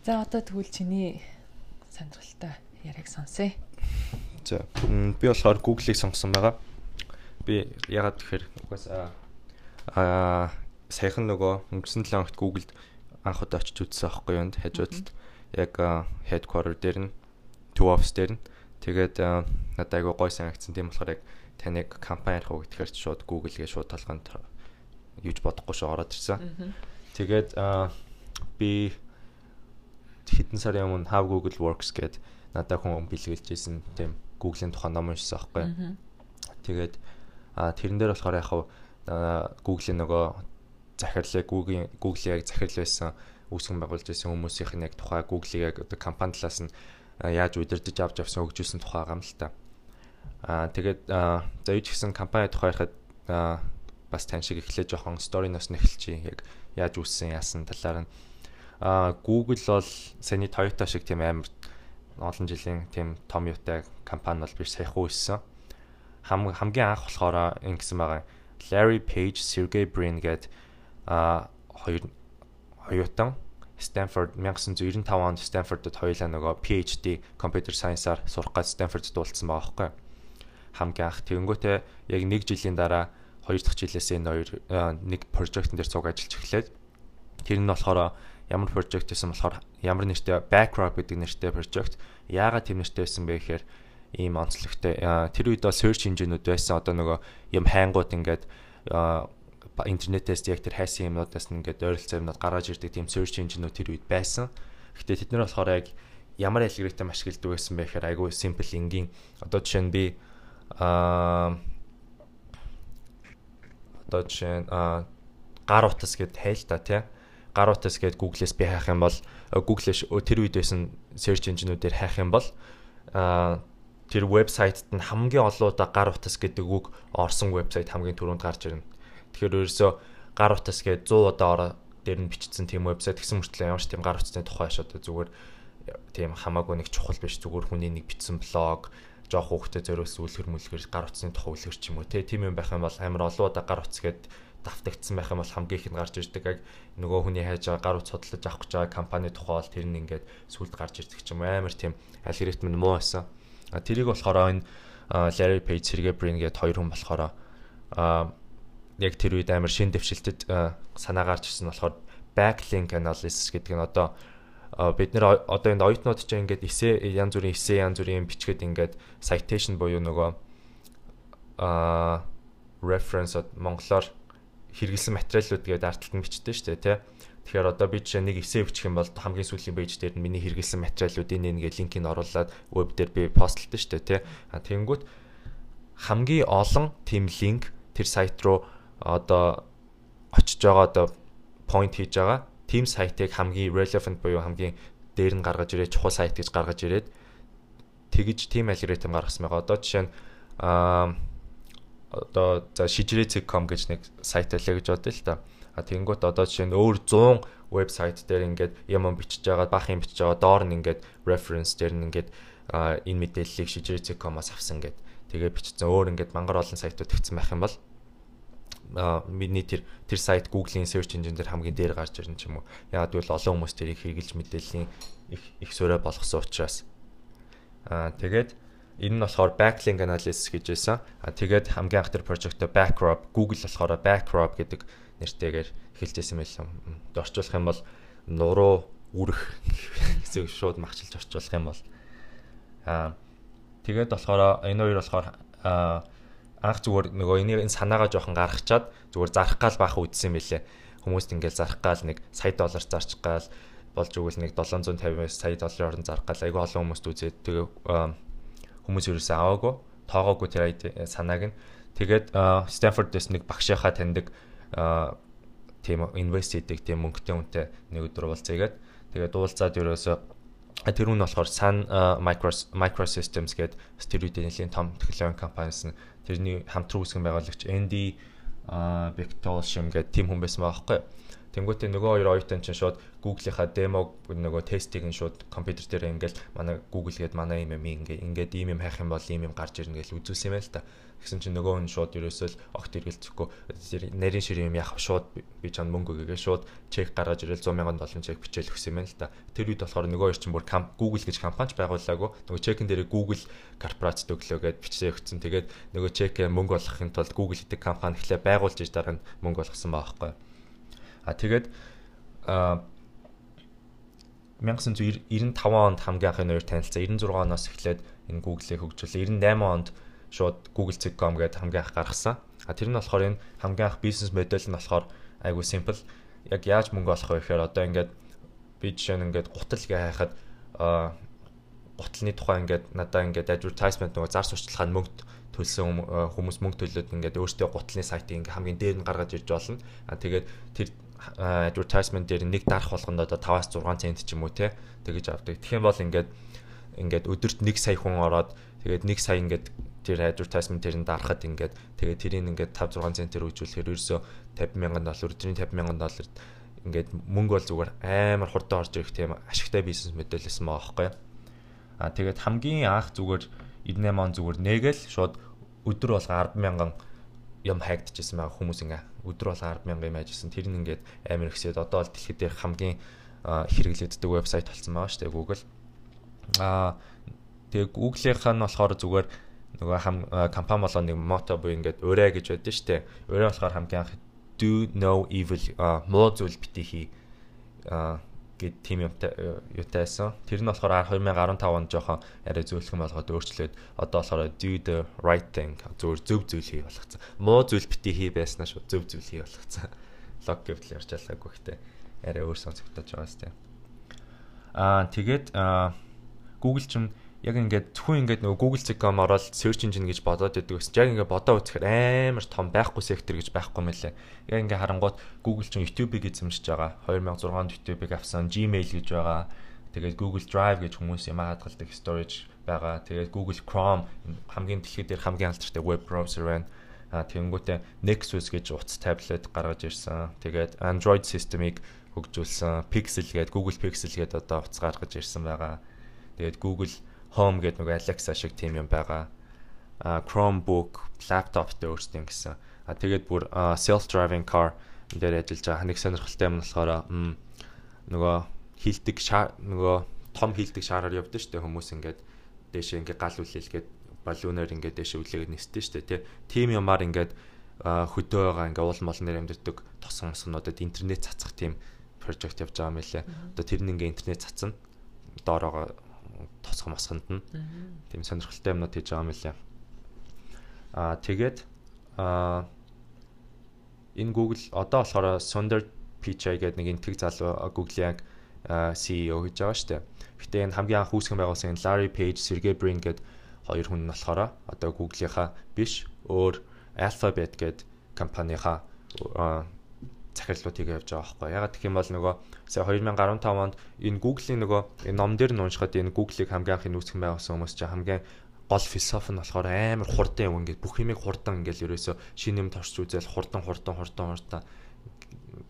S1: За одоо тэгвэл чиний сонирхолтой яриаг сонсъё.
S2: За би болохоор Google-ийг сонгосон байгаа. Би ягаад тэгэхээр угаасаа аа саяхан нөгөө өнгөрсөн 7 хоногт Google-д анх удаа очиж үзсэн аахгүй юунд хажуудалд яг headquarter дээр нь two office дээр нь. Тэгээд надад айгуу гой санагдсан тийм болохоор яг таныг компани ярих уу гэхээр шууд Google гээ шууд толгойд юуж бодохгүй шүү ороод ирсэн. Тэгээд би хэдэн сарын өмнө How Google Works гэдэг надад хүн бэлгэлж исэн тийм Google-ийн тухайн ном уншсан аахгүй. Тэгээд тэрэн дээр болохоор яг Google-ийн нөгөө захирлыг Google Google яг захирал байсан үүсгэн байгуулж байсан хүмүүсийнх нь яг тухай Google-ийг яг одоо компани талаас нь яаж удирдах авч авсан хөгжүүлсэн тухай байгаа юм л та. Аа тэгээд за юу ч гэсэн компани тухай ярихад бас тань шиг эхлээ жоохон story-ноос нь эхэлчихье. Яг яаж үүссэн яасан талаар нь аа Google бол саний Toyota шиг тийм амар олон жилийн тийм том юутай компани бол биш саяхан үүссэн. Хам хамгийн анх болохоор ингэсэн байгаа. Larry Page, Sergey Brin гээд а хоёр хоёутан Stanford 1995 онд Stanford-д хоёулаа нөгөө PhD Computer Science-аар сурах гэж Stanford-д дуулсан байгаа байхгүй. Хамгийн анх тэгэнгүүтээ яг нэг жилийн дараа хоёр дахь жилээс энэ хоёр нэг project-ын дээр цуг ажиллаж эхлээд тэр нь болохоор ямар project гэсэн болохоор ямар нэртэй Backrub гэдэг нэртэй project. Яагаад тэр нэртэй байсан бэ гэхээр ийм онцлогтой. Тэр үед бол search engine-үүд байсан. Одоо нөгөө юм хайнгууд ингээд интернетээс яг тэр хайсан юмнуудаас ингээд ойролцоо юмнууд гаргаж ирдэг тийм search engine-үүд тэр үед байсан. Гэхдээ тэд нар болохоор яг ямар алгоритм ашигладаг байсан бэ гэхээр айгүй simple энгийн одоо жишээ нь би аа одоо жишээ нь гар утас гэд хайл та тий гар утас гэд Google-с би хайх юм бол Google-ш тэр үед байсан search engine-үүдээр хайх юм бол аа тэр вебсайтт нь хамгийн олоодаа гар утас гэдэг үг орсон вебсайт хамгийн түрүүнд гарч ирнэ. Тэгэхээр ерөөсөө гар утас гээд 100 удаа ороо дээр нь бичсэн тийм вебсайт гэсэн мөртлөө ямар ч тийм гар утасны тухай шууд зүгээр тийм хамаагүй нэг чухал биш зүгээр хүний нэг бичсэн блог жоох хөөхтэй зориулсан үлгэр мүлгэр гар утасны тухай үлгэр ч юм уу тийм юм байх юм бол амар олон удаа гар утас гээд давтагдсан байх юм бол хамгийн ихэнд гарч ирдэг яг нөгөө хүний хайж байгаа гар утас судалж авах гэж байгаа компани тухай бол тэр нь ингээд сүлд гарч ирдэг ч юм амар тийм алгоритм нь муу байсан. А тэрийг болохоор энэ Larry Page, Sergey Brin гээд хоёр хүн болохоор а яг тэр үед амар шин дэвшилтэд санаа гарч ирсэн болохоор backlink analysis гэдэг нь одоо бид нэр одоо энэ оюутнууд ч ингээд эсэ янз бүрийн эсэ янз бүрийн бичгээд ингээд citation буюу нөгөө а reference монголоор хэрэгэлсэн материалууд гэдэг арталт нь бичдэг шүү дээ тий. Тэгэхээр одоо би жишээ нэг эсэ бичих юм бол хамгийн сүүлийн пэйж дээр нь миний хэрэгэлсэн материалуудын нэг линкийг оруулаад веб дээр би постлдог шүү дээ тий. А тэгэнгүүт хамгийн олон тийм линк тэр сайт руу одоо очиж байгаа одоо point хийж байгаа team сайтыг хамгийн relevant буюу хамгийн дээр нь гаргаж ирээд чухал сайт гэж гаргаж ирээд тэгж team algorithm гаргасан байгаа. Одоо жишээ нь аа одоо за shijire.com гэж нэг сайт байлаа гэж бодъё л та. А тэгэнгүүт одоо жишээ нь өөр 100 вебсайт дээр ингээд юм бичиж байгаа, бах юм бичиж байгаа, доор нь ингээд reference дээр нь ингээд энэ мэдээллийг shijire.com-аас авсан гэд тэгээ бичсэн. Өөр ингээд мангар олон сайтууд өгсөн байх юм бол миний тэр тэр сайт Google-ийн search engine дээр хамгийн дээр гарч ирнэ ч юм уу. Яг гэвэл олон хүмүүс тэрийг хэрэгжилж мэдээллийн их их суурай болгосон учраас аа тэгээд энэ нь болохоор backlink analysis гэж байсан. Аа тэгээд хамгийн анх тэр project-то backrub Google болохоор backrub гэдэг нэртэйгээр эхэлжсэн байлаа. Орчуулах юм бол нуруу үрэх [laughs] гэсэн шууд махчилж орчуулах юм бол аа тэгээд болохоор энэ хоёр болохоор аа анх зүгээр нөгөө энийг энэ санаагаа жоохон гаргачаад зүгээр зарах гал баах үдсэн мэлээ. Хүмүүст ингээл зарах гал нэг сая доллар зарчих гал болж өгвөл нэг 750-аас сая долларын орон зарах гал айгүй олон хүмүүст үзээд тэгээ хүмүүс ерөөсөө аваагүй тоогоогүй тэр санааг нь тэгээд Стэнфордээс нэг багшийнхаа таньдаг тийм инвест хийдэг тийм мөнгөтэй хүнтэй нэг өдөр уулзъягээд тэгээд уулзаад ерөөсөө тэр нь болохоор Sun Microsystems гэдэг стероидын нэлийн том технологи компаниас нь тэрний хамтран үүсгэн байгуулагч Энди Бектол шим гэдэг тим хүн байсан байгаа байхгүй. Тэнгүүтээ нөгөө хоёр оюутан чинь шууд Google-ийнхаа демо нөгөө тестийг нь шууд компьютер дээр ингээл манай Google гээд манай юм юм ингээ ингээд ийм юм хайх юм бол ийм юм гарч ирнэ гэж үзүүлсэн юм байл та. Тэгсэн чинь нөгөө хүн шууд ерөөсөө л огт эргэлзэхгүй нарийн шир юм яах шууд би чанд мөнгө өгөө шууд чек гаргаж ирэл 100 сая долларын чек бичээл өгсөн юм байна л та. Тэр үед болохоор нөгөө хоёр чинь бүр Google гэж компанич байгуулаагүй. Нөгөө чекэн дээр Google корпорацид өглөө гэд бичээ өгсөн. Тэгээд нөгөө чекээ мөнгө олгохын тулд Google гэдэг компани эхлээ байгуулж иж дараа нь мөнгө олгосон байгаа байхгүй. А тэгээд а 1995 онд хамгийн анхны хоёр танилцсан 96 оноос эхлээд энэ Google-ийг хөгжүүлээ 98 онд шууд google.com гэдэг хамгийн анх гаргасан. А тэр нь болохоор энэ хамгийн анх бизнес модель нь болохоор айгүй simple. Яг яаж мөнгө олох вэ гэхээр одоо ингээд би жишээ нь ингээд гутал гээ хайхад а гутлын тухай ингээд надаа ингээд advertisement нөгөө зар сурталчилгаанд мөнгө төлсөн хүмүүс мөнгө төлөөд ингээд өөртөө гутлын сайтыг ингээд хамгийн дээр нь гаргаж ирж болно. А тэгээд тэр advertisement дээр нэг дарах болгонд одоо 5-аас 6 цент ч юм уу те тэгэж авдаг. Тэгэх юм бол ингээд ингээд өдөрт 1 сая хүн ороод тэгээд 1 сая ингээд тэр advertisement тэрэн дарахад ингээд тэгээд тэрийг ингээд 5 6 центээр үжүүлэхээр ерөөсөө 50 мянган доллар өдрийн 50 мянган долларт ингээд мөнгө бол зүгээр амар хурдан орж ирэх тийм ашигтай бизнес модель байсан байгаа байхгүй. Аа тэгээд хамгийн анх зүгээр 98 он зүгээр нэгэл шууд өдөр болго 10 мянган юм хайгдчихсан байгаа хүмүүс ингээ өдөр болго 10 мянган юм ажисан тэр нь ингээд амар ихсээд одоо л дэлхийд дээрх хамгийн хэрэглэгддэг вебсайт болсон байгаа шүү дээ Google. Аа тэгээ Google-ийнх нь болохоор зүгээр нөгөө хам компани болоо нэг мото буюу ингээд өрөө гэж байдаг шүү дээ. Өрөө болохоор хамгийн анх do no evil муу зүйл бити хий гэд тим юмтай ютайсан. Тэр нь болохоор 2015 онд жоохон арай зөөлхөн болгоод өөрчлөөд одоо болохоор do the right thing зөв зөв зүйл хий болгоцсон. Муу зүйл бити хий байснаа шүү зөв зүйл хий болгоцсон. [laughs] Лог гэвэл ярьжалаагүй гэхдээ арай өөр сонсогдож байгаа сте. Аа тэгээд Google ч яг ингээд зөвхөн ингээд нөгөө Google.com ороод search engine гэж бодоод байдаг гэсэн. Яг ингээд бодоо үзэхээр амар том байхгүй сектор гэж байхгүй мэлээ. Яг ингээд харангууд Google ч YouTube-ийг эзэмшиж байгаа. 2006 онд YouTube-ийг авсан, Gmail гэж байгаа. Тэгээд Google Drive гэж хүмүүс юм хадгалдаг storage байгаа. Тэгээд Google Chrome хамгийн дэлхийд дээр хамгийн алдартай web browser байна. А тэгэнгүүтээ Nexus гэж утас таблет гаргаж ирсэн. Тэгээд Android system-ыг хөгжүүлсэн. Pixel гэдэг Google Pixel гэдэг одоо утас гаргаж ирсэн байгаа. Тэгээд Google Home гэдэг нэг Alexa шиг тийм юм байгаа. А Chromebook, laptop дээр өөрсдөө гэсэн. А тэгээд бүр self driving car дээр ажиллаж байгаа. Нэг сонирхолтой юм болохоор нөгөө хилдэг нөгөө том хилдэг шаараар явдсан шүү дээ хүмүүс ингээд дээшээ ингээд гал үлээлгээд балуунаар ингээд дээшээ үлээгээд нисдэг шүү дээ тийм юмар ингээд хөдөө байгаа ингээ уул мол нэр амьдэрдэг тосон мосгонуудад интернет цацах тийм прожект явж байгаа юм лээ. Одоо тэр нь ингээ интернет цацна. Доороо тосгох мосгонд нь тийм сонирхолтой юмнууд хийж байгаа юм лээ. Аа тэгээд аа энэ Google одоо болохоор Sundar Pichai гэдэг нэг энтэг залуу Google-ийн CEO гэж байгаа шүү дээ. Гэтэ энэ хамгийн анх үүсгэн байгуулсан Larry Page, Sergey Brin гэдэг хоёр хүн нь болохоор одоо Google-ийнхаа биш өөр Alphabet гэдэг компанийхаа захирлуудыг явьж байгаа байхгүй. Ягаад гэх юм бол нөгөө сая 2015 онд энэ Google-ийн нөгөө ном дээр нь уншихад энэ Google-ийг хамгийн анх нүүсгэн байгуулсан хүмүүс чинь хамгийн гол философи нь болохоор амар хурдан юм ингээд бүх юмыг хурдан ингээд ерөөсө шинэ юм торч үзэл хурдан хурдан хурдан хурдан.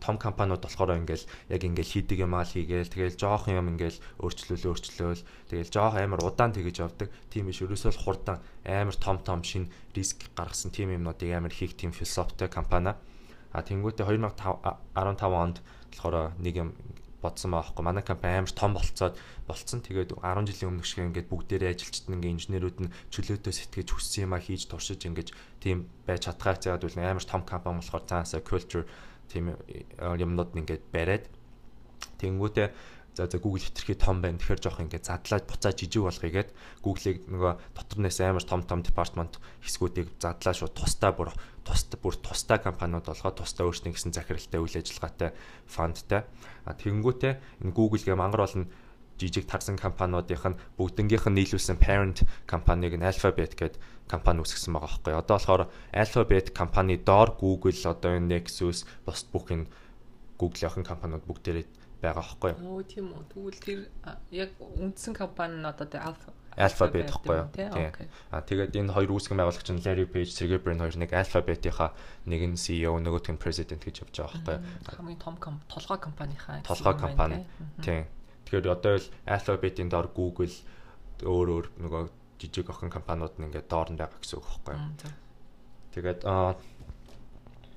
S2: Том компаниуд болохоор ингээл яг ингээл хийдэг юм аа хийгээл тэгэл жоох юм ингээл өөрчлөл өөрчлөөл тэгэл жоох амар удаан тэгэж явдаг. Тийм биш ерөөсөө л хурдан. Амар том том шин риск гаргасан тийм юмнуудыг амар хийх тийм философитой компани А тэнгуүтээ 2015 онд болохоор нэг юм бодсон байгаа хгүй манай компани амар том болцоод болцсон тэгээд 10 жилийн өмнөх шиг ингээд бүгдээрээ ажилчид ингээ инженерүүд нь чөлөөтэй сэтгэж хүссэн юмаа хийж туршиж ингээд тийм байж чадхаар заагаад үл амар том компани болохоор цаанасаа culture тийм юмнууд нь ингээд бариад тэнгуүтээ За за Google хитрхи том байна. Тэгэхээр жоох ингээд задлаад буцаа жижиг болгоё гэд Google-ийг нөгөө дотор нэс амар том том департамент хэсгүүдийг задлаа шууд тусдаа бүр тусдаа бүр тусдаа компаниуд болгоод тусдаа өөрсдийн гэсэн захиралтай үйл ажиллагаатай фондтай. А тэгэнгүүтээ энэ Google-гээ мангар олон жижиг тарсан компаниудынх нь бүгднгийнх нь нийлүүлсэн parent компаниг нь Alphabet гэдэг компани үүсгэсэн байгаа байхгүй. Одоо болохоор Alphabet компани доор Google одоо энэ Nexus бус бүх энэ Google-ийн компаниуд бүгдээрээ байгаа байхгүй?
S1: Оо тийм үү. Тэгвэл тэр яг үндсэн компани нь одоо
S2: Alpha Alphabet байхгүй юу? Тийм. А тэгээд энэ хоёр үүсгэн байгуулагч нь Larry Page, Sergey Brin хоёр нэг Alphabet-ийнхаа нэг нь CEO, нөгөөх нь president гэж явж байгаа байхгүй юу?
S1: Хамгийн том толгой компанийнхаа
S2: толгой компани. Тийм. Тэгэхээр одоо л Alphabet-ийн доор Google өөр өөр нөгөө жижиг охин компаниуд нь ингээд доор нь байгаа гэсэн үг байхгүй юу? Тэгээд а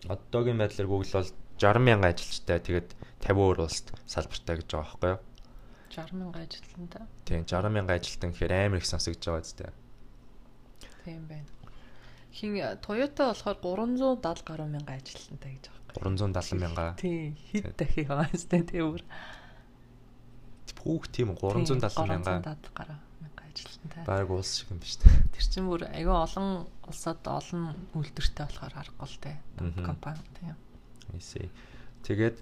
S2: одоогийн байдлаар Google бол 60 мянган ажилчтай тэгээд 50 өөр улсад салбартай гэж байгаа байхгүй юу?
S1: 60 мянган ажилтнтай.
S2: Тийм 60 мянган ажилтан гэхээр амар их сонсогдож байгаа зү.
S1: Тийм байна. Хин Toyota болохоор 370 гаруй мянган ажилтнтай гэж
S2: байгаа. 370 мянга.
S1: Тийм хэд дахин яваастай тийм.
S2: Хүүх тийм 370 мянга.
S1: 370 гаруй мянган ажилтнтай.
S2: Баг улс шиг юм биш үү? [laughs]
S1: Тэр чинь бүр айгүй олон улсад олон үйлдвэртэй болохоор аргагүй л те компани тийм.
S2: See. Тэгээд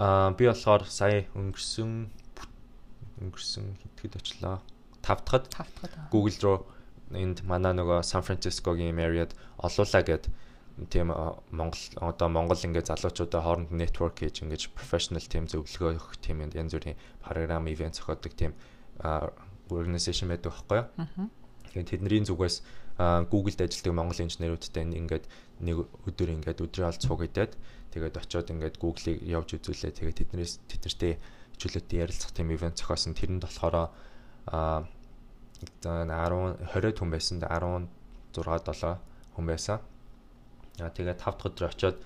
S2: Аа би болохоор сая өнгөрсөн өнгөрсөн хэдгэд очлоо. 5 дахад
S1: 5 дахад
S2: Google руу энд манай нөгөө Сан Францискогийн Marriott олуулаа гэд тийм Монгол одоо Монгол ингээд залуучуудаа хооронд network хийж ингээд professional team зөвлөгөө өгөх тийм янз бүрийн програм event зохиодог тийм organization байдаг байхгүй юу. Тэгэхээр тэдний зүгээс Google-д ажилладаг Монгол инженерүүдтэй ингээд нэг өдөр ингээд өдрийн алд цуг идээд тэгээд очиод ингээд Google-ийг явж үзүүлээ. Тэгээд тэднээс тэднэртэй хичээлүүдтэй ярилцах тийм ивент зохиосон. Тэрэнд болохоор а 10 20 хүн байсан. 16 7 хүн байсан. Аа тэгээд 5 дахь өдөр очиод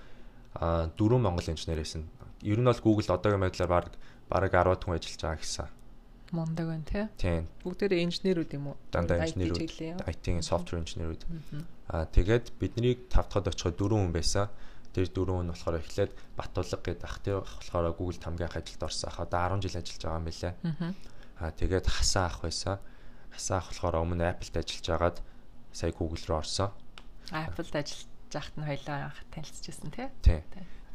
S2: а дөрвөн монгол инженер байсан. Ер нь бол Google одоогийн байдлаар баг бараг 10 хүн ажиллаж байгаа гэсэн.
S1: Мондаг байна тий.
S2: Тийм.
S1: Бүгдээрээ инженерүүд юм уу?
S2: Дандаа инженерүүд. IT-ийн software инженерүүд. Аа тэгээд биднийг 5 дахьад очиход дөрвөн хүн байсан. Тэр дөрвөн нь болохоор эхлээд Батулга гэдэг ах тэр болохоор Google тамгийнх ажилд орсон ах. Одоо 10 жил ажиллаж байгаа юм билээ. Аа тэгээд хасаа ах байсан. Хасаа ах болохоор өмнө Apple-д ажиллаж агаад сая Google руу орсон.
S1: Apple-д ажиллаж байхад нь хоёлаа танилцчихсан тий.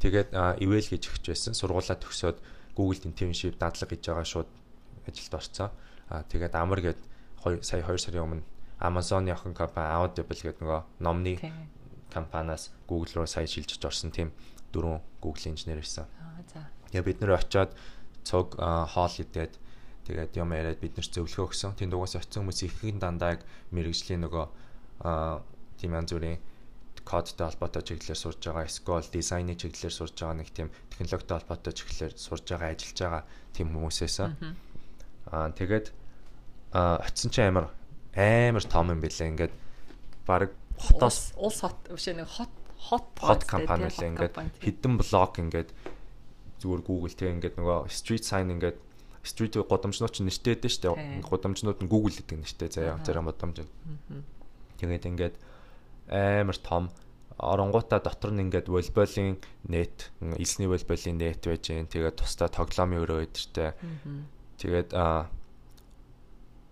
S2: Тэгээд ивэл гэж өгч байсан. Сургуулаа төгсөөд Google internship дадлага хийж байгаа шууд ажилд орцсон. Аа тэгээд амар гээд сая 2 сарын өмнө Amazon-ы охин компани Audible гэдэг нөгөө номны компаниас Google руу сая шилжиж орсон тийм дөрвөн Google инженер ирсэн.
S1: Аа за.
S2: Тэгээ бид нэр очиод цуг хоол идээд тэгээд юм яриад бид нар зөвлөгөө өгсөн. Тэнд угаас очисон хүмүүс ихэнх дандаа яг мэрэгжлийн нөгөө аа тийм янз бүрийн кодтой холбоотой чиглэлээр сурж байгаа, эсвэл дизайны чиглэлээр сурж байгаа нэг тийм технологитой холбоотой чиглэлээр сурж байгаа, ажиллаж байгаа тийм хүмүүсээс аа тэгээд очисон чинь амар амар том юм билээ. Ингээд баг
S1: хотоос улс хот биш нэг хот хот
S2: хот компани лээ ингээд хідэн блог ингээд зүгээр Google тэг ингээд нөгөө street sign ингээд street годамжнууд ч нэртэй дээ шүү дээ. Годамжнууд нь Google гэдэг нэртэй заяа зарим годамж. Тэгээд ингээд амар том оронгуудаа дотор нь ингээд волейболын нет, элсний волейболын нет байж гэн. Тэгээд тусдаа тоглоомын өрөө өдөртэй. Тэгээд аа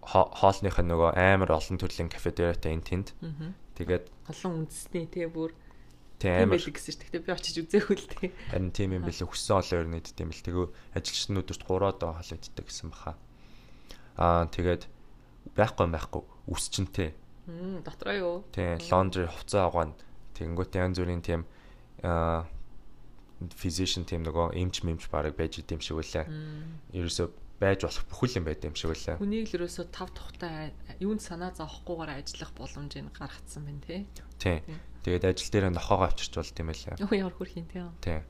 S2: хоолных нь нөгөө амар олон төрлийн кафедериатай энэ тэнд. Тэгээд
S1: олон үндэсний тэгээ бүр
S2: тийм
S1: байл гэсэн чинь тэгтээ би очиж үзээгүй л тэг.
S2: Харин тийм юм бэлээ хүссэн олон өрнөд тийм бэл тэгээ ажилчнуудэрт 3 доо холигддаг гэсэн баха. Аа тэгээд байхгүй байхгүй. Үсчэнтэй
S1: Мм дотроо юу?
S2: Тийм, laundry хувцас авгаан тэгэнгүүт янз бүрийн тийм аа physician тийм нөгөө эмч мэмч барыг байж идэм шиг үлээ. Ерөөсө байж болох бүхэл юм байд юм шиг үлээ.
S1: Хүнийг л ерөөсө тав тухтай юунд санаа зовхгүйгээр ажиллах боломжийг гаргацсан байна тий.
S2: Тийм. Тэгээд ажил дээр нохоогоо авчирч болт юм байлаа.
S1: Юу ямар хөрхийн тий.
S2: Тийм.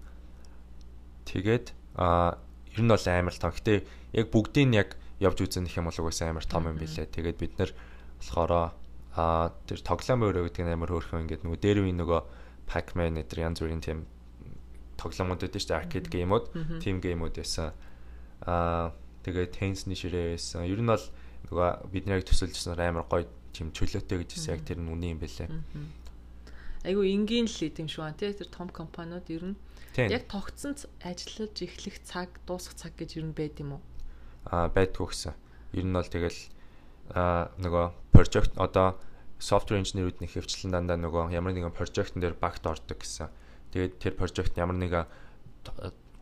S2: Тэгээд аа ер нь бол амар том. Гэтэ яг бүгдийг яг явж үзэх юм бол угаасаа амар том юм билээ. Тэгээд бид нар болохоор Аа тэр тоглоом өөрөө гэдэг нь амар хөөрхөн ингээд нөгөө дээр үе нөгөө Pac-Man гэдэг янз бүрийн тийм тоглоомууд байдаг шүү дээ arcade геймүүд, team геймүүд байсан. Аа тэгээд Tennis-ний ширээ байсан. Ер нь бол нөгөө бидний яг төсөлжсэн амар гоё тийм чөлөөтэй гэж хэлсэн яг тэр нь үний юм бэлээ.
S1: Айгу энгийн л идэм шүү аа тий тэр том компаниуд ер нь яг тогтсон ажиллаж эхлэх цаг, дуусах цаг гэж ер нь байд юм уу?
S2: Аа байдгүй гэсэн. Ер нь бол тэгэл аа нөгөө project одоо software engineer-үүд нэг хөвчлэн дандаа нөгөө ямар нэгэн project-н дээр багт ордог гэсэн. Тэгээд тэр project ямар нэгэн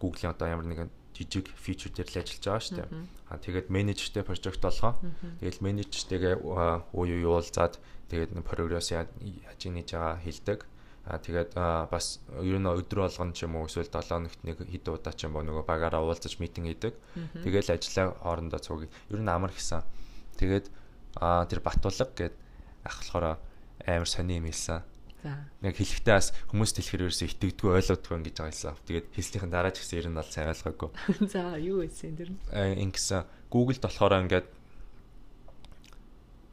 S2: Google-ийн одоо ямар нэгэн жижиг фичер дээр л ажиллаж байгаа шүү дээ. Аа тэгээд менежертэй project болгоо. Тэгээд менежертэйгээ уу юу уулзаад тэгээд прогресс яаж хийж байгаа хэлдэг. Аа тэгээд бас ер нь өдөр болгоно ч юм уу эсвэл 7 хоногт нэг хэд удаа ч юм уу нөгөө багаараа уулзаж митинг хийдэг. Тэгээл ажиллаа хоорондоо цуг. Ер нь амар гисэн. Тэгээд аа тэр Батулга гэдэг ах болохоор амар сони юм хэлсэн. Яг хэлэхдээ бас хүмүүс дэлгэр ерөөсөө итгэдэггүй ойлгодгүй ингэж байгаа юмсан. Тэгээд хэлснийхэн дараа ч гэсэн ер нь бол сайн ойлгоогүй. [laughs]
S1: За юу хэлсэн тэр нь?
S2: Э ингэсэн Google-д болохоор ингээд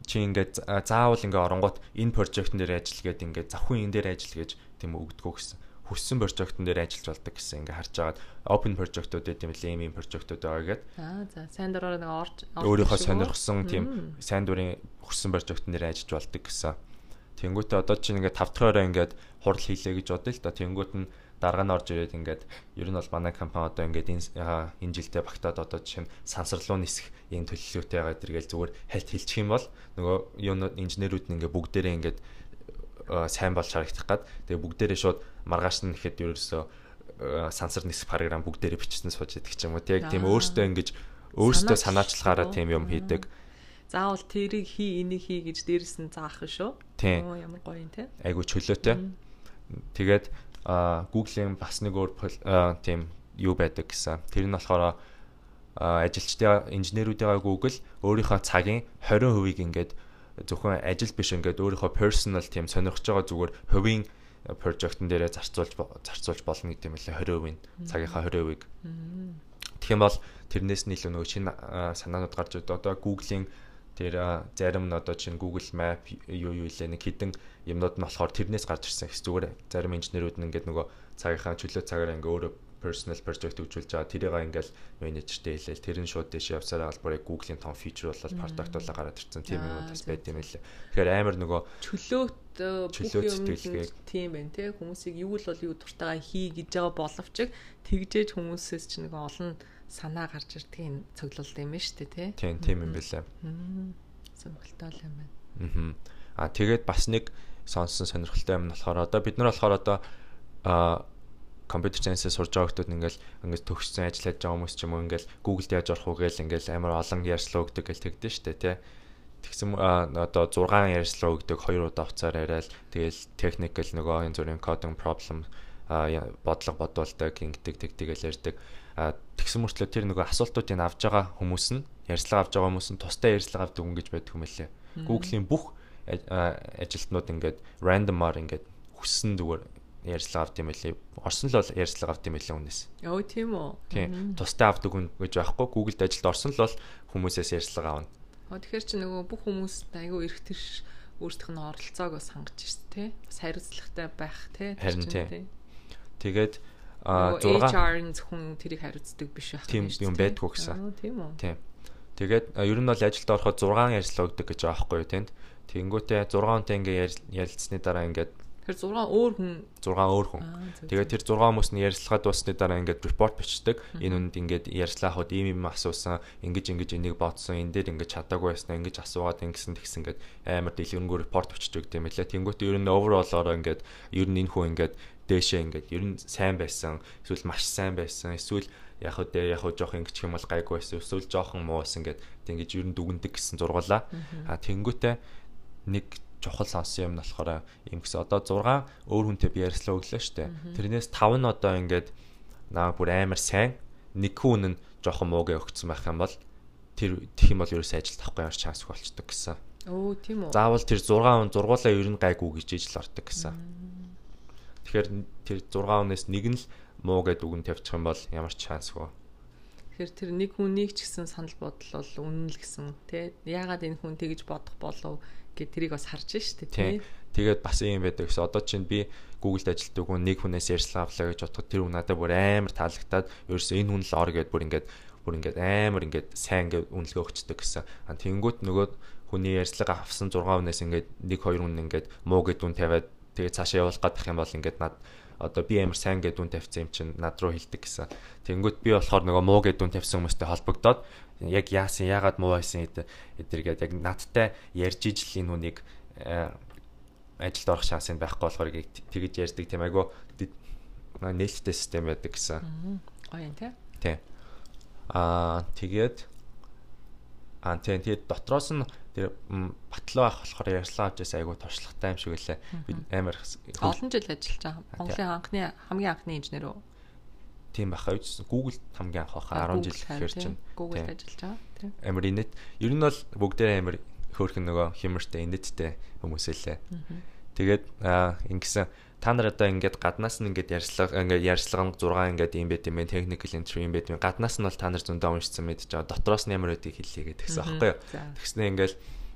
S2: чи ингээд заавал ингээд оронгууд энэ project-н дээр ажил гээд ингээд завхын энэ дээр ажил гэж тийм өгдөгөө гэсэн хүссэн project-н дээр ажиллаж болдог гэсэн ингээ харж агаад open project-ууд гэдэг юм лээ ийм project-ууд байгаа гэдэг.
S1: Аа за сайн дураараа нэг орж
S2: өөрийнхөө сонирхсан тийм сайн дурын хүссэн project-н дээр ажиллаж болдог гэсэн. Тэнгүүтээ одоо чинь ингээ 5 дахь орой ингээд хурал хийлээ гэж бодъё л да. Тэнгүүт нь дарга нь орж ирээд ингээд ер нь бол манай компани одоо ингээд энэ жилдээ багтаад одоо жишээ нь сансарлуу нисэх ийм төлөвлөлттэй байгаа дэргээл зүгээр хальт хэлчих юм бол нөгөө юунууд инженерүүд нь ингээд бүгдээрээ ингээд сайн болж харагдах гад. Тэгээ бүгдээрээ шууд маргааш нь ихэд ерөөсөө сансар нисэх програм бүгдээрээ бичсэн сууж идэх ч юм уу. Тийм өөртөө ингэж өөртөө санаачлагаараа тийм юм хийдэг
S1: заавал тэрийг хий энийг хий гэж дээрэс нь заах шүү.
S2: Оо
S1: ямар гоё юм те.
S2: Айгу чөлөөтэй. Тэгээд Google-ийн бас нэг өөр тийм юу байдаг гэсэн. Тэр нь болохоор ажилчдаа инженерүүдээ Google өөрийнхөө цагийн 20%-ийг ингээд зөвхөн ажил биш ингээд өөрийнхөө personal team сонирхож байгаа зүгээр хувийн project-н дээрээ зарцуулж зарцуулж болно гэдэг юм лээ 20% цагийнхаа 20%-ийг. Тэгэх юм бол тэрнээс нь илүү нөгөө шинэ санаанууд гарч ирдэг. Одоо Google-ийн тэр зарим нь одоо чинь Google Map юу юу илээ нэг хідэн юмнууд нь болохоор тэрнээс гарч ирсэн. Зүгээр зарим инженерүүд нь ингээд нөгөө цагийнхаа чөлөө цагаараа ингээ өөрөө personal project хөгжүүлж байгаа. Тэрийг ингээл менежертэй хэлээл тэр нь шууд дэше явсараа албарыг Google-ийн том фичер болол product болоо гараад ирсэн. Тийм юм бас байд юм лээ. Тэгэхээр амар нөгөө
S1: чөлөөт бүх юм тийм байна те хүмүүсийг юу л бол юу дуртайгаа хий гэж байгаа боловч тэгжээж хүмүүсээс ч нэг олон санаа гарч ирдгийн цоглолт юм байна шүү дээ те.
S2: Тийм тийм юм байлаа.
S1: Сонирхолтой юм байна.
S2: Аа тэгээд бас нэг сонсон сонирхолтой юм болохоор одоо бид нар болохоор одоо а компьютер сайенсээ сурж байгаа хүмүүс ингээл ингээд төгссөн ажил хийж байгаа хүмүүс ч юм уу ингээл Google-д яаж орох уу гээл ингээл амар олон ярьслаа өгдөг гэл тэгдэж штэ тий. Тэгсэн одоо 6 ярьслаа өгдөг 2 удаа хугацаар яриад тэгэл technical нөгөө энэ зүрийн coding problem бодлого бодуулдаг ингэдэг тэг тэгэл ярьдаг. Тэгсэн мөртлөө тэр нөгөө асуултуудыг авж байгаа хүмүүс нь ярьслага авж байгаа хүмүүс нь тусдаа ярьслага авдаг хүн гэж байдаг юм лээ. Google-ийн бүх ажилтнууд ингээд randomаар ингээд хүссэн зүгээр ярьцлага авд юм билий. Орсон л бол ярьцлага авд юм билий хүнээс.
S1: Йоо тийм үү.
S2: Тийм. Тустай авдаг хүн гэж байхгүй. Google-д ажилд орсон л бол хүмүүсээс ярьцлага авна.
S1: Оо тэгэхээр чи нөгөө бүх хүмүүст айгүй эрх тэрш өөрсдөх нь оролцоог хангаж ирсэн тий. Бас хариуцлагатай байх тий.
S2: Харин тий. Тэгээд
S1: а 6 HR-ын зөвхөн тэрийг хариуцдаг биш байх.
S2: Тийм юм байдгүй гэсэн.
S1: Тийм үү.
S2: Тийм. Тэгээд ер нь бол ажилд ороход 6 ярьцлага өгдөг гэж байгаа байхгүй юу тий. Тэнгүүтээ 6 хүнтэй ингээ ярилцсны дараа ингээд
S1: Тэр 6 өөр хүн
S2: 6 өөр хүн. Тэгээд тэр 6 хүмүүс нь ярилцлагад дуусны дараа ингээд репорт бичдэг. Энэ үнд ингээд ярьцлаахад ийм юм асуусан, ингэж ингэж энийг бодсон, энэ дээр ингэж чадаагүй байснаа ингэж асуугаад ингэсэн тэгсэн ингээд амар дэлгэрэнгүй репорт бичдэг юм лээ. Тэнгүүтээ ер нь overall-ороо ингээд ер нь энэ хүн ингээд дээшээ ингээд ер нь сайн байсан, эсвэл маш сайн байсан, эсвэл яг хөө дээр яг хөө жоох ингэчих юм бол гайгүй байсан, эсвэл жоохон муу байсан ингээд ингэж ер нь дүгндэг гэсэн зургуулаа. А тэнгүүтээ нэг чухал сонсон юм нь болохоор юм гэсэн одоо 6 өөр хүнтэй би ярьслаа өглөө штэ. Тэрнээс 5 нь одоо ингээд наа бүр амар сайн нэг хүн нь жоохон муугээ өгцсөн байх юм бол тэр тэх юм бол ерөөсөө ажилд авахгүй ямар шанс болчдөг гэсэн.
S1: Өө тийм үү.
S2: Заавал тэр 6 хүн зургуулаа ер нь гайгүй гэж ижил ордог гэсэн. Тэгэхээр тэр 6 хүнээс нэг нь л муу гэдэг үгэн тавьчих юм бол ямар ч шансгүй.
S1: Тэгэхээр тэр нэг хүнийг ч гэсэн санал бодол бол үнэн л гэсэн тий. Яагаад энэ хүн тэгж бодох болов гэд тэрийг бас харж штэ тий.
S2: Тэгээд бас юм байдаг гэсэн. Одоо чинь би Google-д ажилладаг хүн нэг хүнээс ярьслаа авлаа гэж бодоход тэр хүн надад бүр амар таалагтаад ерөөсөө энэ хүн л ор гэд бүр ингээд бүр ингээд амар ингээд сайн ингээд үнэлгээ өгчдөг гэсэн. А тэнгүүт нөгөө хүний ярьслага авсан 6 хүнээс ингээд нэг хоёр хүн ингээд муу гэд үн тавиад тэгээд цаашаа явуулах гадах юм бол ингээд над одоо би амар сайн гэд үн тавьсан юм чинь над руу хилдэг гэсэн. Тэнгүүт би болохоор нөгөө муу гэд үн тавьсан хүмүүстэй холбогдоод яг яасан яагаад муу байсан эдэргээд яг надтай ярьж ижил энэ хүнийг э, ажилд орох шанс нь байхгүй болохоор тэгэж ярьдаг тийм айгу нээлттэй систем байдаг гэсэн.
S1: Гоё юм тий.
S2: Тий. Аа тэгээд аа тэгээд дотроос нь тэр батлуу ах болохоор ярьслаа авч ясаа айгу туршлагатай юм шиг үлээ. Би амар
S1: олон жил ажиллаж байгаа. Монголын анхны хамгийн анхны инженер үү?
S2: тийм байхаа үз Google хамгийн анх байхаа 10 жил гэхээр чинь.
S1: Google ажиллаж байгаа. Тийм
S2: амар инэт. Ер нь бол бүгдээрээ амар хөөрхөн нөгөө химэртэй инэттэй хүмүүс элэ тэгээд ингэсэн та нар одоо ингээд гаднаас нь ингээд ярьслага ингээд ярьслага 6 ингээд юм байт юм бэ technical entry юм байт юм гаднаас нь бол та нар зөндөө уншсан мэдж байгаа дотроос нь ямар байдгийг хэллээ гэдэг гэсэн аахгүй юу тэгснэ ингээд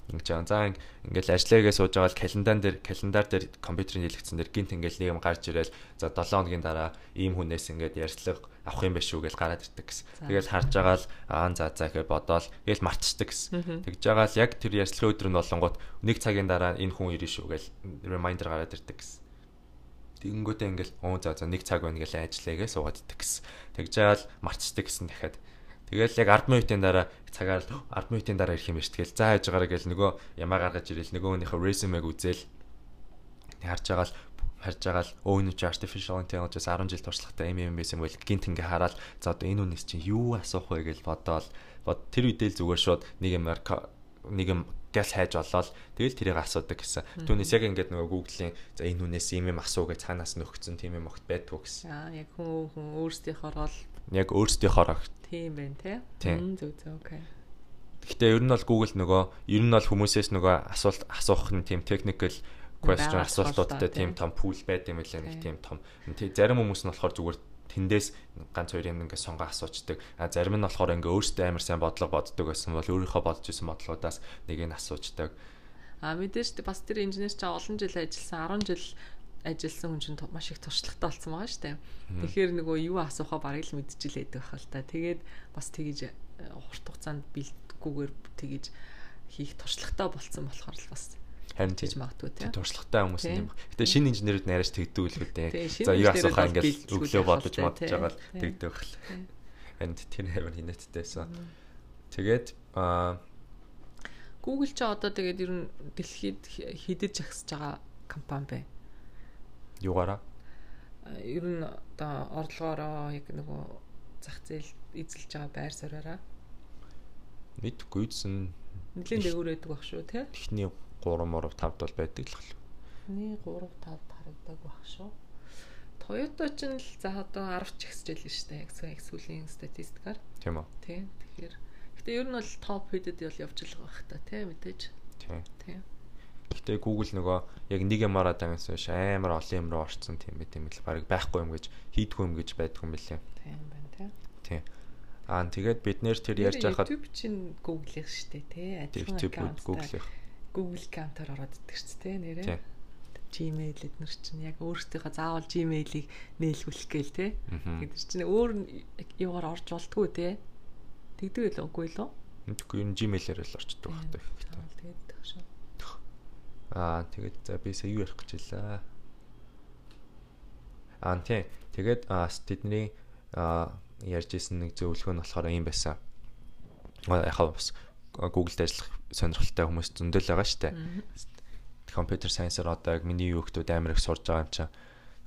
S2: ингэж байгаа. За ингээл ажиллаагаа сууж байгаа л календар дээр календар дээр компьютерийн дэлгэцэн дээр гинт ингээл нэг юм гарч ирэл за 7 хоногийн дараа ийм хүнээс ингээд ярьцлага авах юм биш үү гэж гараад ирдэг гэсэн. Тэгэл харж байгаа л аа за за гэж бодоол тэгэл мартчихдаг гэсэн. Тэгж байгаа л яг тэр ярьцлагын өдөр нь болонгууд нэг цагийн дараа энэ хүн ирнэ шүү гэж reminder гараад ирдэг гэсэн. Тэгэнгүүтээ ингээл оо за за нэг цаг байна гэж ажиллаагээ суугаад идэх гэсэн. Тэгж байгаа л мартчихдаг гэсэн дахиад Тэгэл яг 10 минутын дараа цагаар 10 минутын дараа ирэх юм биш. Тэгэл за хайж байгаараа гэл нөгөө ямаа гаргаж ирэл нөгөө хүнийхээ resume-г үзэл харж байгаа л харж байгаа л өө энэ artificial intelligence 10 жил туршлагатай юм юм байсан бол гинт ингээ хараад за одоо энэ үнэс чинь юу асуух вэ гэж бодоол бод тэр үедээ л зүгээр шууд нэг юм нэг юм гал хайж олоод тэгэл тэрийг асуудаг гэсэн. Түүнээс яг ингээд нөгөө Google-ийн за энэ хүнээс ийм юм асуу гэж цаанаас нөхцөн тийм юм огт байдгүй гэсэн.
S1: Аа яг хүн хүн өөрсдийнхоороо
S2: яг өөрсдийнхоороо
S1: Тийм байна тий. Зөв зөв окей.
S2: Гэхдээ ер нь бол Google нөгөө ер нь бол хүмүүсээс нөгөө асуулт асуух нь тийм technical question асуултуудтай тийм том пул байд юм лээ нэг тийм том. Зарим хүмүүс нь болохоор зүгээр тэндээс ганц хоёр юм ингээд сонгоо асуучдаг. А зарим нь болохоор ингээд өөртөө амар сайн бодлого боддог байсан бол өөрийнхөө бодож исэн бодлогоудаас нэгийг асуучдаг.
S1: А мэдээж бас тэр инженер ч олон жил ажилласан 10 жил ажилласан хүн чинь маш их туршлагатай болсон байгаа шүү дээ. Тэгэхээр нөгөө юу асуухаа барыг л мэдчихлээд байх л та. Тэгээд бас тэгэж э, урт хугацаанд бэлтгэгүйгээр тэгэж хийх туршлагатай болсон болохоор л бас
S2: харин тийж магадгүй тийм туршлагатай хүмүүс юм. Гэтэ шинэ инженерүүд найраж тэгдэг л үү. За юу асуухаа ингээд өглөө бодож модж байгаа л тэгдэг байх л. Харин тэр хавар хинэттэйсэн. Тэгээд аа
S1: Google ч одоо тэгээд ер нь дэлхийд хідэж агсаж байгаа компани бай.
S2: юугаараа
S1: ер нь одоо орлогоороо яг нөгөө зах зээл эзэлж байгаа байр суураараа
S2: мэдгүй зэн
S1: нэлийн дээгүүр байдаг баг шүү тий?
S2: Эхний 3 мөр 5 бол байдаг л хэл.
S1: Эхний 3 5 харагдаг баг шүү. Toyota ч л за одоо 10 ч ихсэж байлаа шүү дээ. Яг сүүлийн статистикаар.
S2: Тийм үү.
S1: Тийм. Тэгэхээр гэтээ ер нь бол топ хэдэд бол явж л байгаа хта тий мэдээж.
S2: Тийм. Тийм. Гэхдээ Google нөгөө яг нэг ямаараа дагнаас биш амар олон юм руу орцсон тийм байт юм л баг байхгүй юм гэж хийдгүй юм гэж байдгүй юм билээ.
S1: Тийм байна тийм.
S2: Тийм. Аа тэгээд бид нэр тэр ярьж байхад
S1: YouTube чинь Google-ийнх шүү дээ тий.
S2: Адилхан Google-ийнх.
S1: Google account-аар ороод иддэг шүү дээ нэрээ. Gmail эднэр чинь яг өөрсдийнхөө заавал Gmail-ийг нээлгүүлэх гээл те. Гэвч чинь өөр юугаар орж болтгүй те. Тэгдэг л үгүй л үү?
S2: Мэдгүй юм Gmail-аар л орчдөг багтаа.
S1: Тэгээд тагшаа.
S2: Аа тэгээд за би сая юу ярих гэж байлаа. Аа тийм. Тэгээд тэдний ярьж исэн нэг зөвлөгөө нь болохоор юм байсан. Яхаа бас Google-д ажиллах сонирхолтой хүмүүс зөндөл байгаа шүү дээ. Компьютер сайенсаар одоо яг миний юу хүмүүс амар их сурж байгаа юм чинь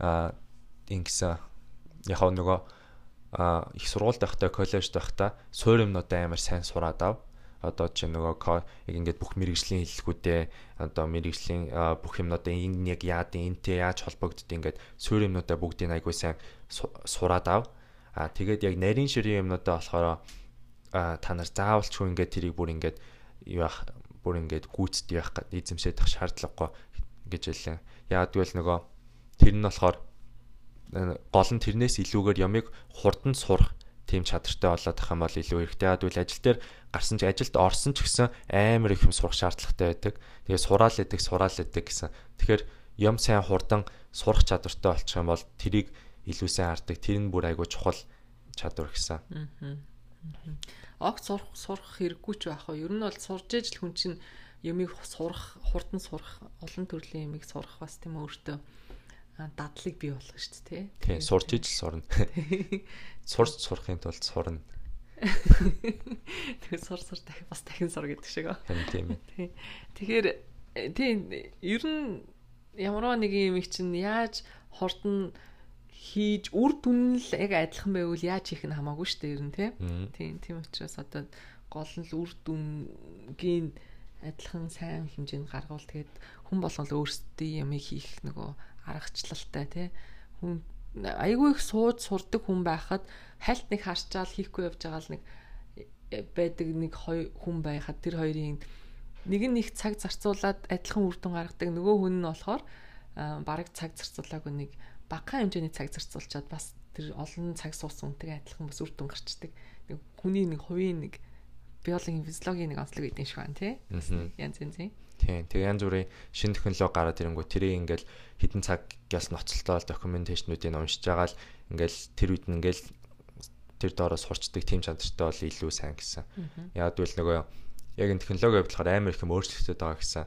S2: аа ингэсэн яхаа нөгөө а их сургуульд байхдаа коллежд байхдаа суур юмнуудаа амар сайн сураад ав одоо чи нөгөө яг ингээд бүх мэрэгжлийн хэллэгүүдээ одоо мэрэгжлийн бүх юмнуудаа энэ яг яад энтэй яаж холбогдд ингээд суурь юмнуудаа бүгдийг айгуу сайн сураад ав. А тэгээд яг нарийн ширийн юмнуудаа болохоор та нар заавалчгүй ингээд тэрийг бүр ингээд юу ах бүр ингээд гүйцэд явах эзэмшээд авах шаардлагагүй гэж хэлсэн. Яг гэвэл нөгөө тэр нь болохоор гол нь тэрнээс илүүгээр ямиг хурдан сурах тийм чадртай болоод ах юм бол илүү хэрэгтэй. Үл ажил дээр гарсан ч ажилд орсон ч гэсэн амар их юм сурах шаардлагатай байдаг. Тэгээ сураал идэг, сураал идэг гэсэн. Тэгэхээр юм сайн хурдан сурах чадвартай болчих юм бол тэрийг илүү сайн хардаг. Тэр нь бүр айгүй чухал чадвар гэсэн.
S1: Огт сурах сурах хэрэггүй ч байх. Ер нь бол сурж ижил хүн чинь юмыг сурах, хурдан сурах, олон төрлийн юмыг сурах бас тийм өөртөө дадлыг бий болгох шүү дээ
S2: тий. Сурж ижил сурна. [laughs] Сурч сурахын тулд сурна.
S1: Тэгээ сур сур дахин бас дахин сур гэдэг шиг аа.
S2: Тийм
S1: ээ. Тэгэхээр тийм ер нь ямар нэг юм их чинь яаж хурдан хийж үр дүн л яг адилхан байвал яаж хийх нь хамаагүй шүү дээ ер нь тийм тийм учраас одоо гол нь л үр дүнгийн адилхан сайн хэмжээнд гаргуул тэгээд хүн болгон л өөрсдийн ямыг хийх нөгөө аргачлалтай тий хүн айгүй их сууж сурдаг хүн байхад хальт нэг харчаал хийхгүй явж байгаа л нэг э, байдаг нэг хүн байхад тэр хоёрын нэг нь их цаг зарцуулаад адилхан үр дүн гаргадаг нөгөө хүн нь болохоор бараг цаг зарцуулаагүй нэг багахан хэмжээний цаг зарцуулчаад бас тэр олон цаг суусан үнтэйгээ адилхан бас үр дүн гарчдаг. Нэг хүний нэг хувийн нэг биологийн физиологийн нэг онцлог гэдэг шиг байна тий. Янз янзын.
S2: Тийм. Тэгээ янз бүрийн шин технологи гараад ирэнгүү тэрийг ингээл хідэн цагаас ноцтолтой докюменташнуудыг уншиж байгаа л ингээл тэр үед нь ингээл тэр доороос сурчдаг тим чадртай бол илүү сайн гэсэн. Яг үл нөгөө яг энэ технологи болохоор амар их юм өөрчлөгдөж байгаа гэсэн.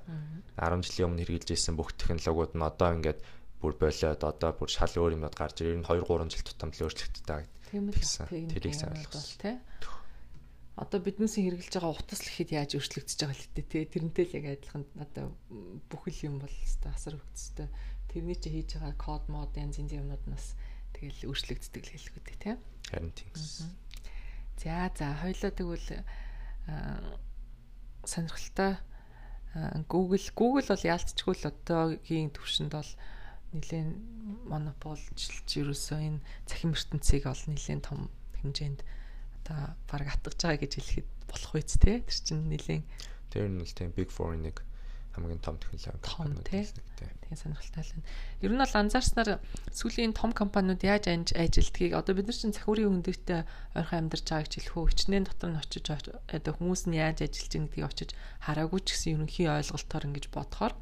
S2: 10 жилийн өмнө хэрэгжилж ирсэн бүх технологиуд нь одоо ингээд бүр болоод одоо бүр шал өөр юмнууд гарч ирээ. Энэ 2 3 жил тутамд л өөрчлөгдөж байгаа
S1: гэсэн. Тэрийг сайн ойлгох тий одоо биднээсээ хэрэгжилж байгаа утас л ихэд яаж өөрчлөгдөж байгаа л хэвтэ те тэрнтэй л яг адилхан одоо бүхэл юм бол өстой асар хөвгцтэй тэрний чи хийж байгаа код мод янз янзын юмнууд нас тэгэл өөрчлөгддөг л хэлэхгүй те
S2: харин тийм
S1: за за хоёлоо тэгвэл сонирхолтой Google. Google бол яалтчгүй л одоогийн төвшөнд бол нэлээд монополжилж ерөөсөө энэ цахим ертөнцийг ол нэлээд том хэмжээнд одоо баг атгаж байгаа гэж хэлэхэд болох үст те тэр чинь нэлийн
S2: тэр нь л тийм big 4 нэг хамгийн том технологи
S1: компаниуд тийм тийм сонирхолтой байна. Ер нь бол анзаарснаар сүүлийн том компаниуд яаж ажилтгийг одоо бид нар чинь цахиурын өндөртэй ойрхон амьдарч байгааг ч хэлэх үү хичнээн дотор нь очиж одоо хүмүүс нь яаж ажиллаж байгаа гэдгийг очиж хараагүй ч гэсэн ерөнхий ойлголтоор ингэж бодохоор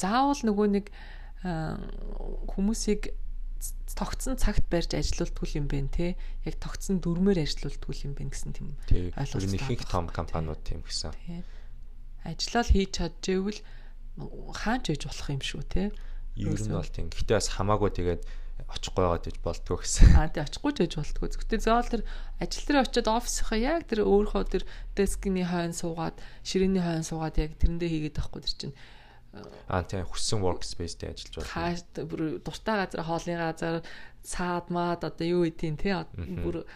S1: заавал нөгөө нэг хүмүүсийг тогтсон цагт барьж ажилуулдгүй юм бэ те яг тогтсон дүрмээр ажилуулдгүй юм бэ гэсэн тийм
S2: ойлголт. Нь ихэнх том компаниуд тийм гэсэн.
S1: Ажиллал хийж чадчихвэл хаач ээж болох юм шүү те.
S2: Ер нь бол тийм. Гэхдээ бас хамаагүй тэгээд очихгүй байгаад гэж болдгоо гэсэн.
S1: Аа тий очихгүй ч гэж болдгоо. Гэхдээ заавал тэр ажил дээр очиод офисынхаа яг тэр өөрийнхөө тэр дескний хойно суугаад, ширээний хойно суугаад яг тэрэндээ хийгээд байхгүй тэр чинь
S2: Аа тийм хүссэн workspace дээр ажиллаж байна.
S1: Хаа бүр дуртай газар хоолны газар цаад маад одоо юу гэдгийг тий бүр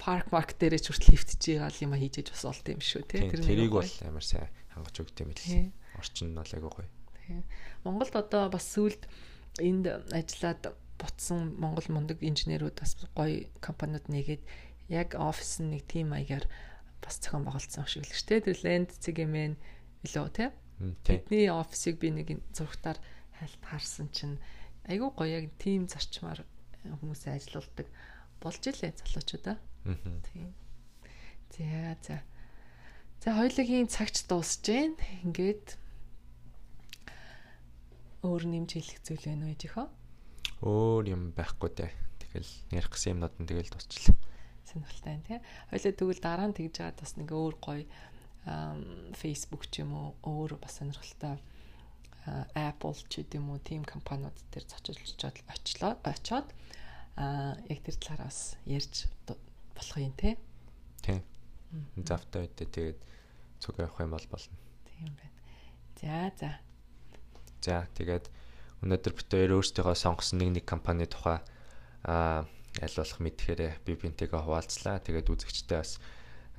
S1: парк марк дээрээ ч хүртэл лифтж байгаа юм а хийж бас болт юм шүү тий.
S2: Тэр тэрийг бол амар сайн хангаж өгд юм л. Орчин нь бол айгуу гоё.
S1: Монголд одоо бас сүлд энд ажиллаад бутсан монгол мундаг инженерүүд бас гоё компаниуд нэгээд яг офис нэг тим маягаар бас зохион байгуулсан шиг л шүү дээ. Тэр ленд цэгэмэн илүү тий Тэдний офисыг би нэг зургатаар хайлт харсан чинь айгүй гоё яг тим зарчмаар хүмүүсээ ажилуулдаг болж илээ залуучуудаа. Тийм. За за. За хоёулагийн цагч дуусж гээ. Ингээд өөр нэмж хэлэх зүйл байна уу ээжихөө?
S2: Өөр юм байхгүй дээ. Тэгэл ярих гэсэн юмнууд нь тэгэл дуусчлаа.
S1: Сонирхолтой байна тий. Хоёлаа тэгвэл дараа нь тэгж жаад бас нэг өөр гоё Facebook ч юм уу өөр бас сонирхолтой Apple ч гэдэм үү тийм компаниуд дээр зочилж очлоо очоод а яг тэр талаараас ярьж болох юм те.
S2: Тийм. Завтай үедээ тэгээд цуг явах юм бол болно.
S1: Тийм байна. За за.
S2: За тэгээд өнөөдөр бид хоёр өөрсдөө сонгосон нэг нэг компани тухай а аль болох мэдхээр би бинтэйгээ хуваалцлаа. Тэгээд үзэгчтэй бас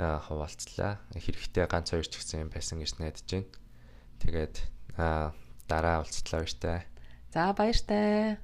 S2: хуваалцлаа. Хэрэгтэй ганц хоёр ч гэсэн юм байсан гэж найдаж байна. Тэгээд дараа уулзлаа баяртай.
S1: За баяртай.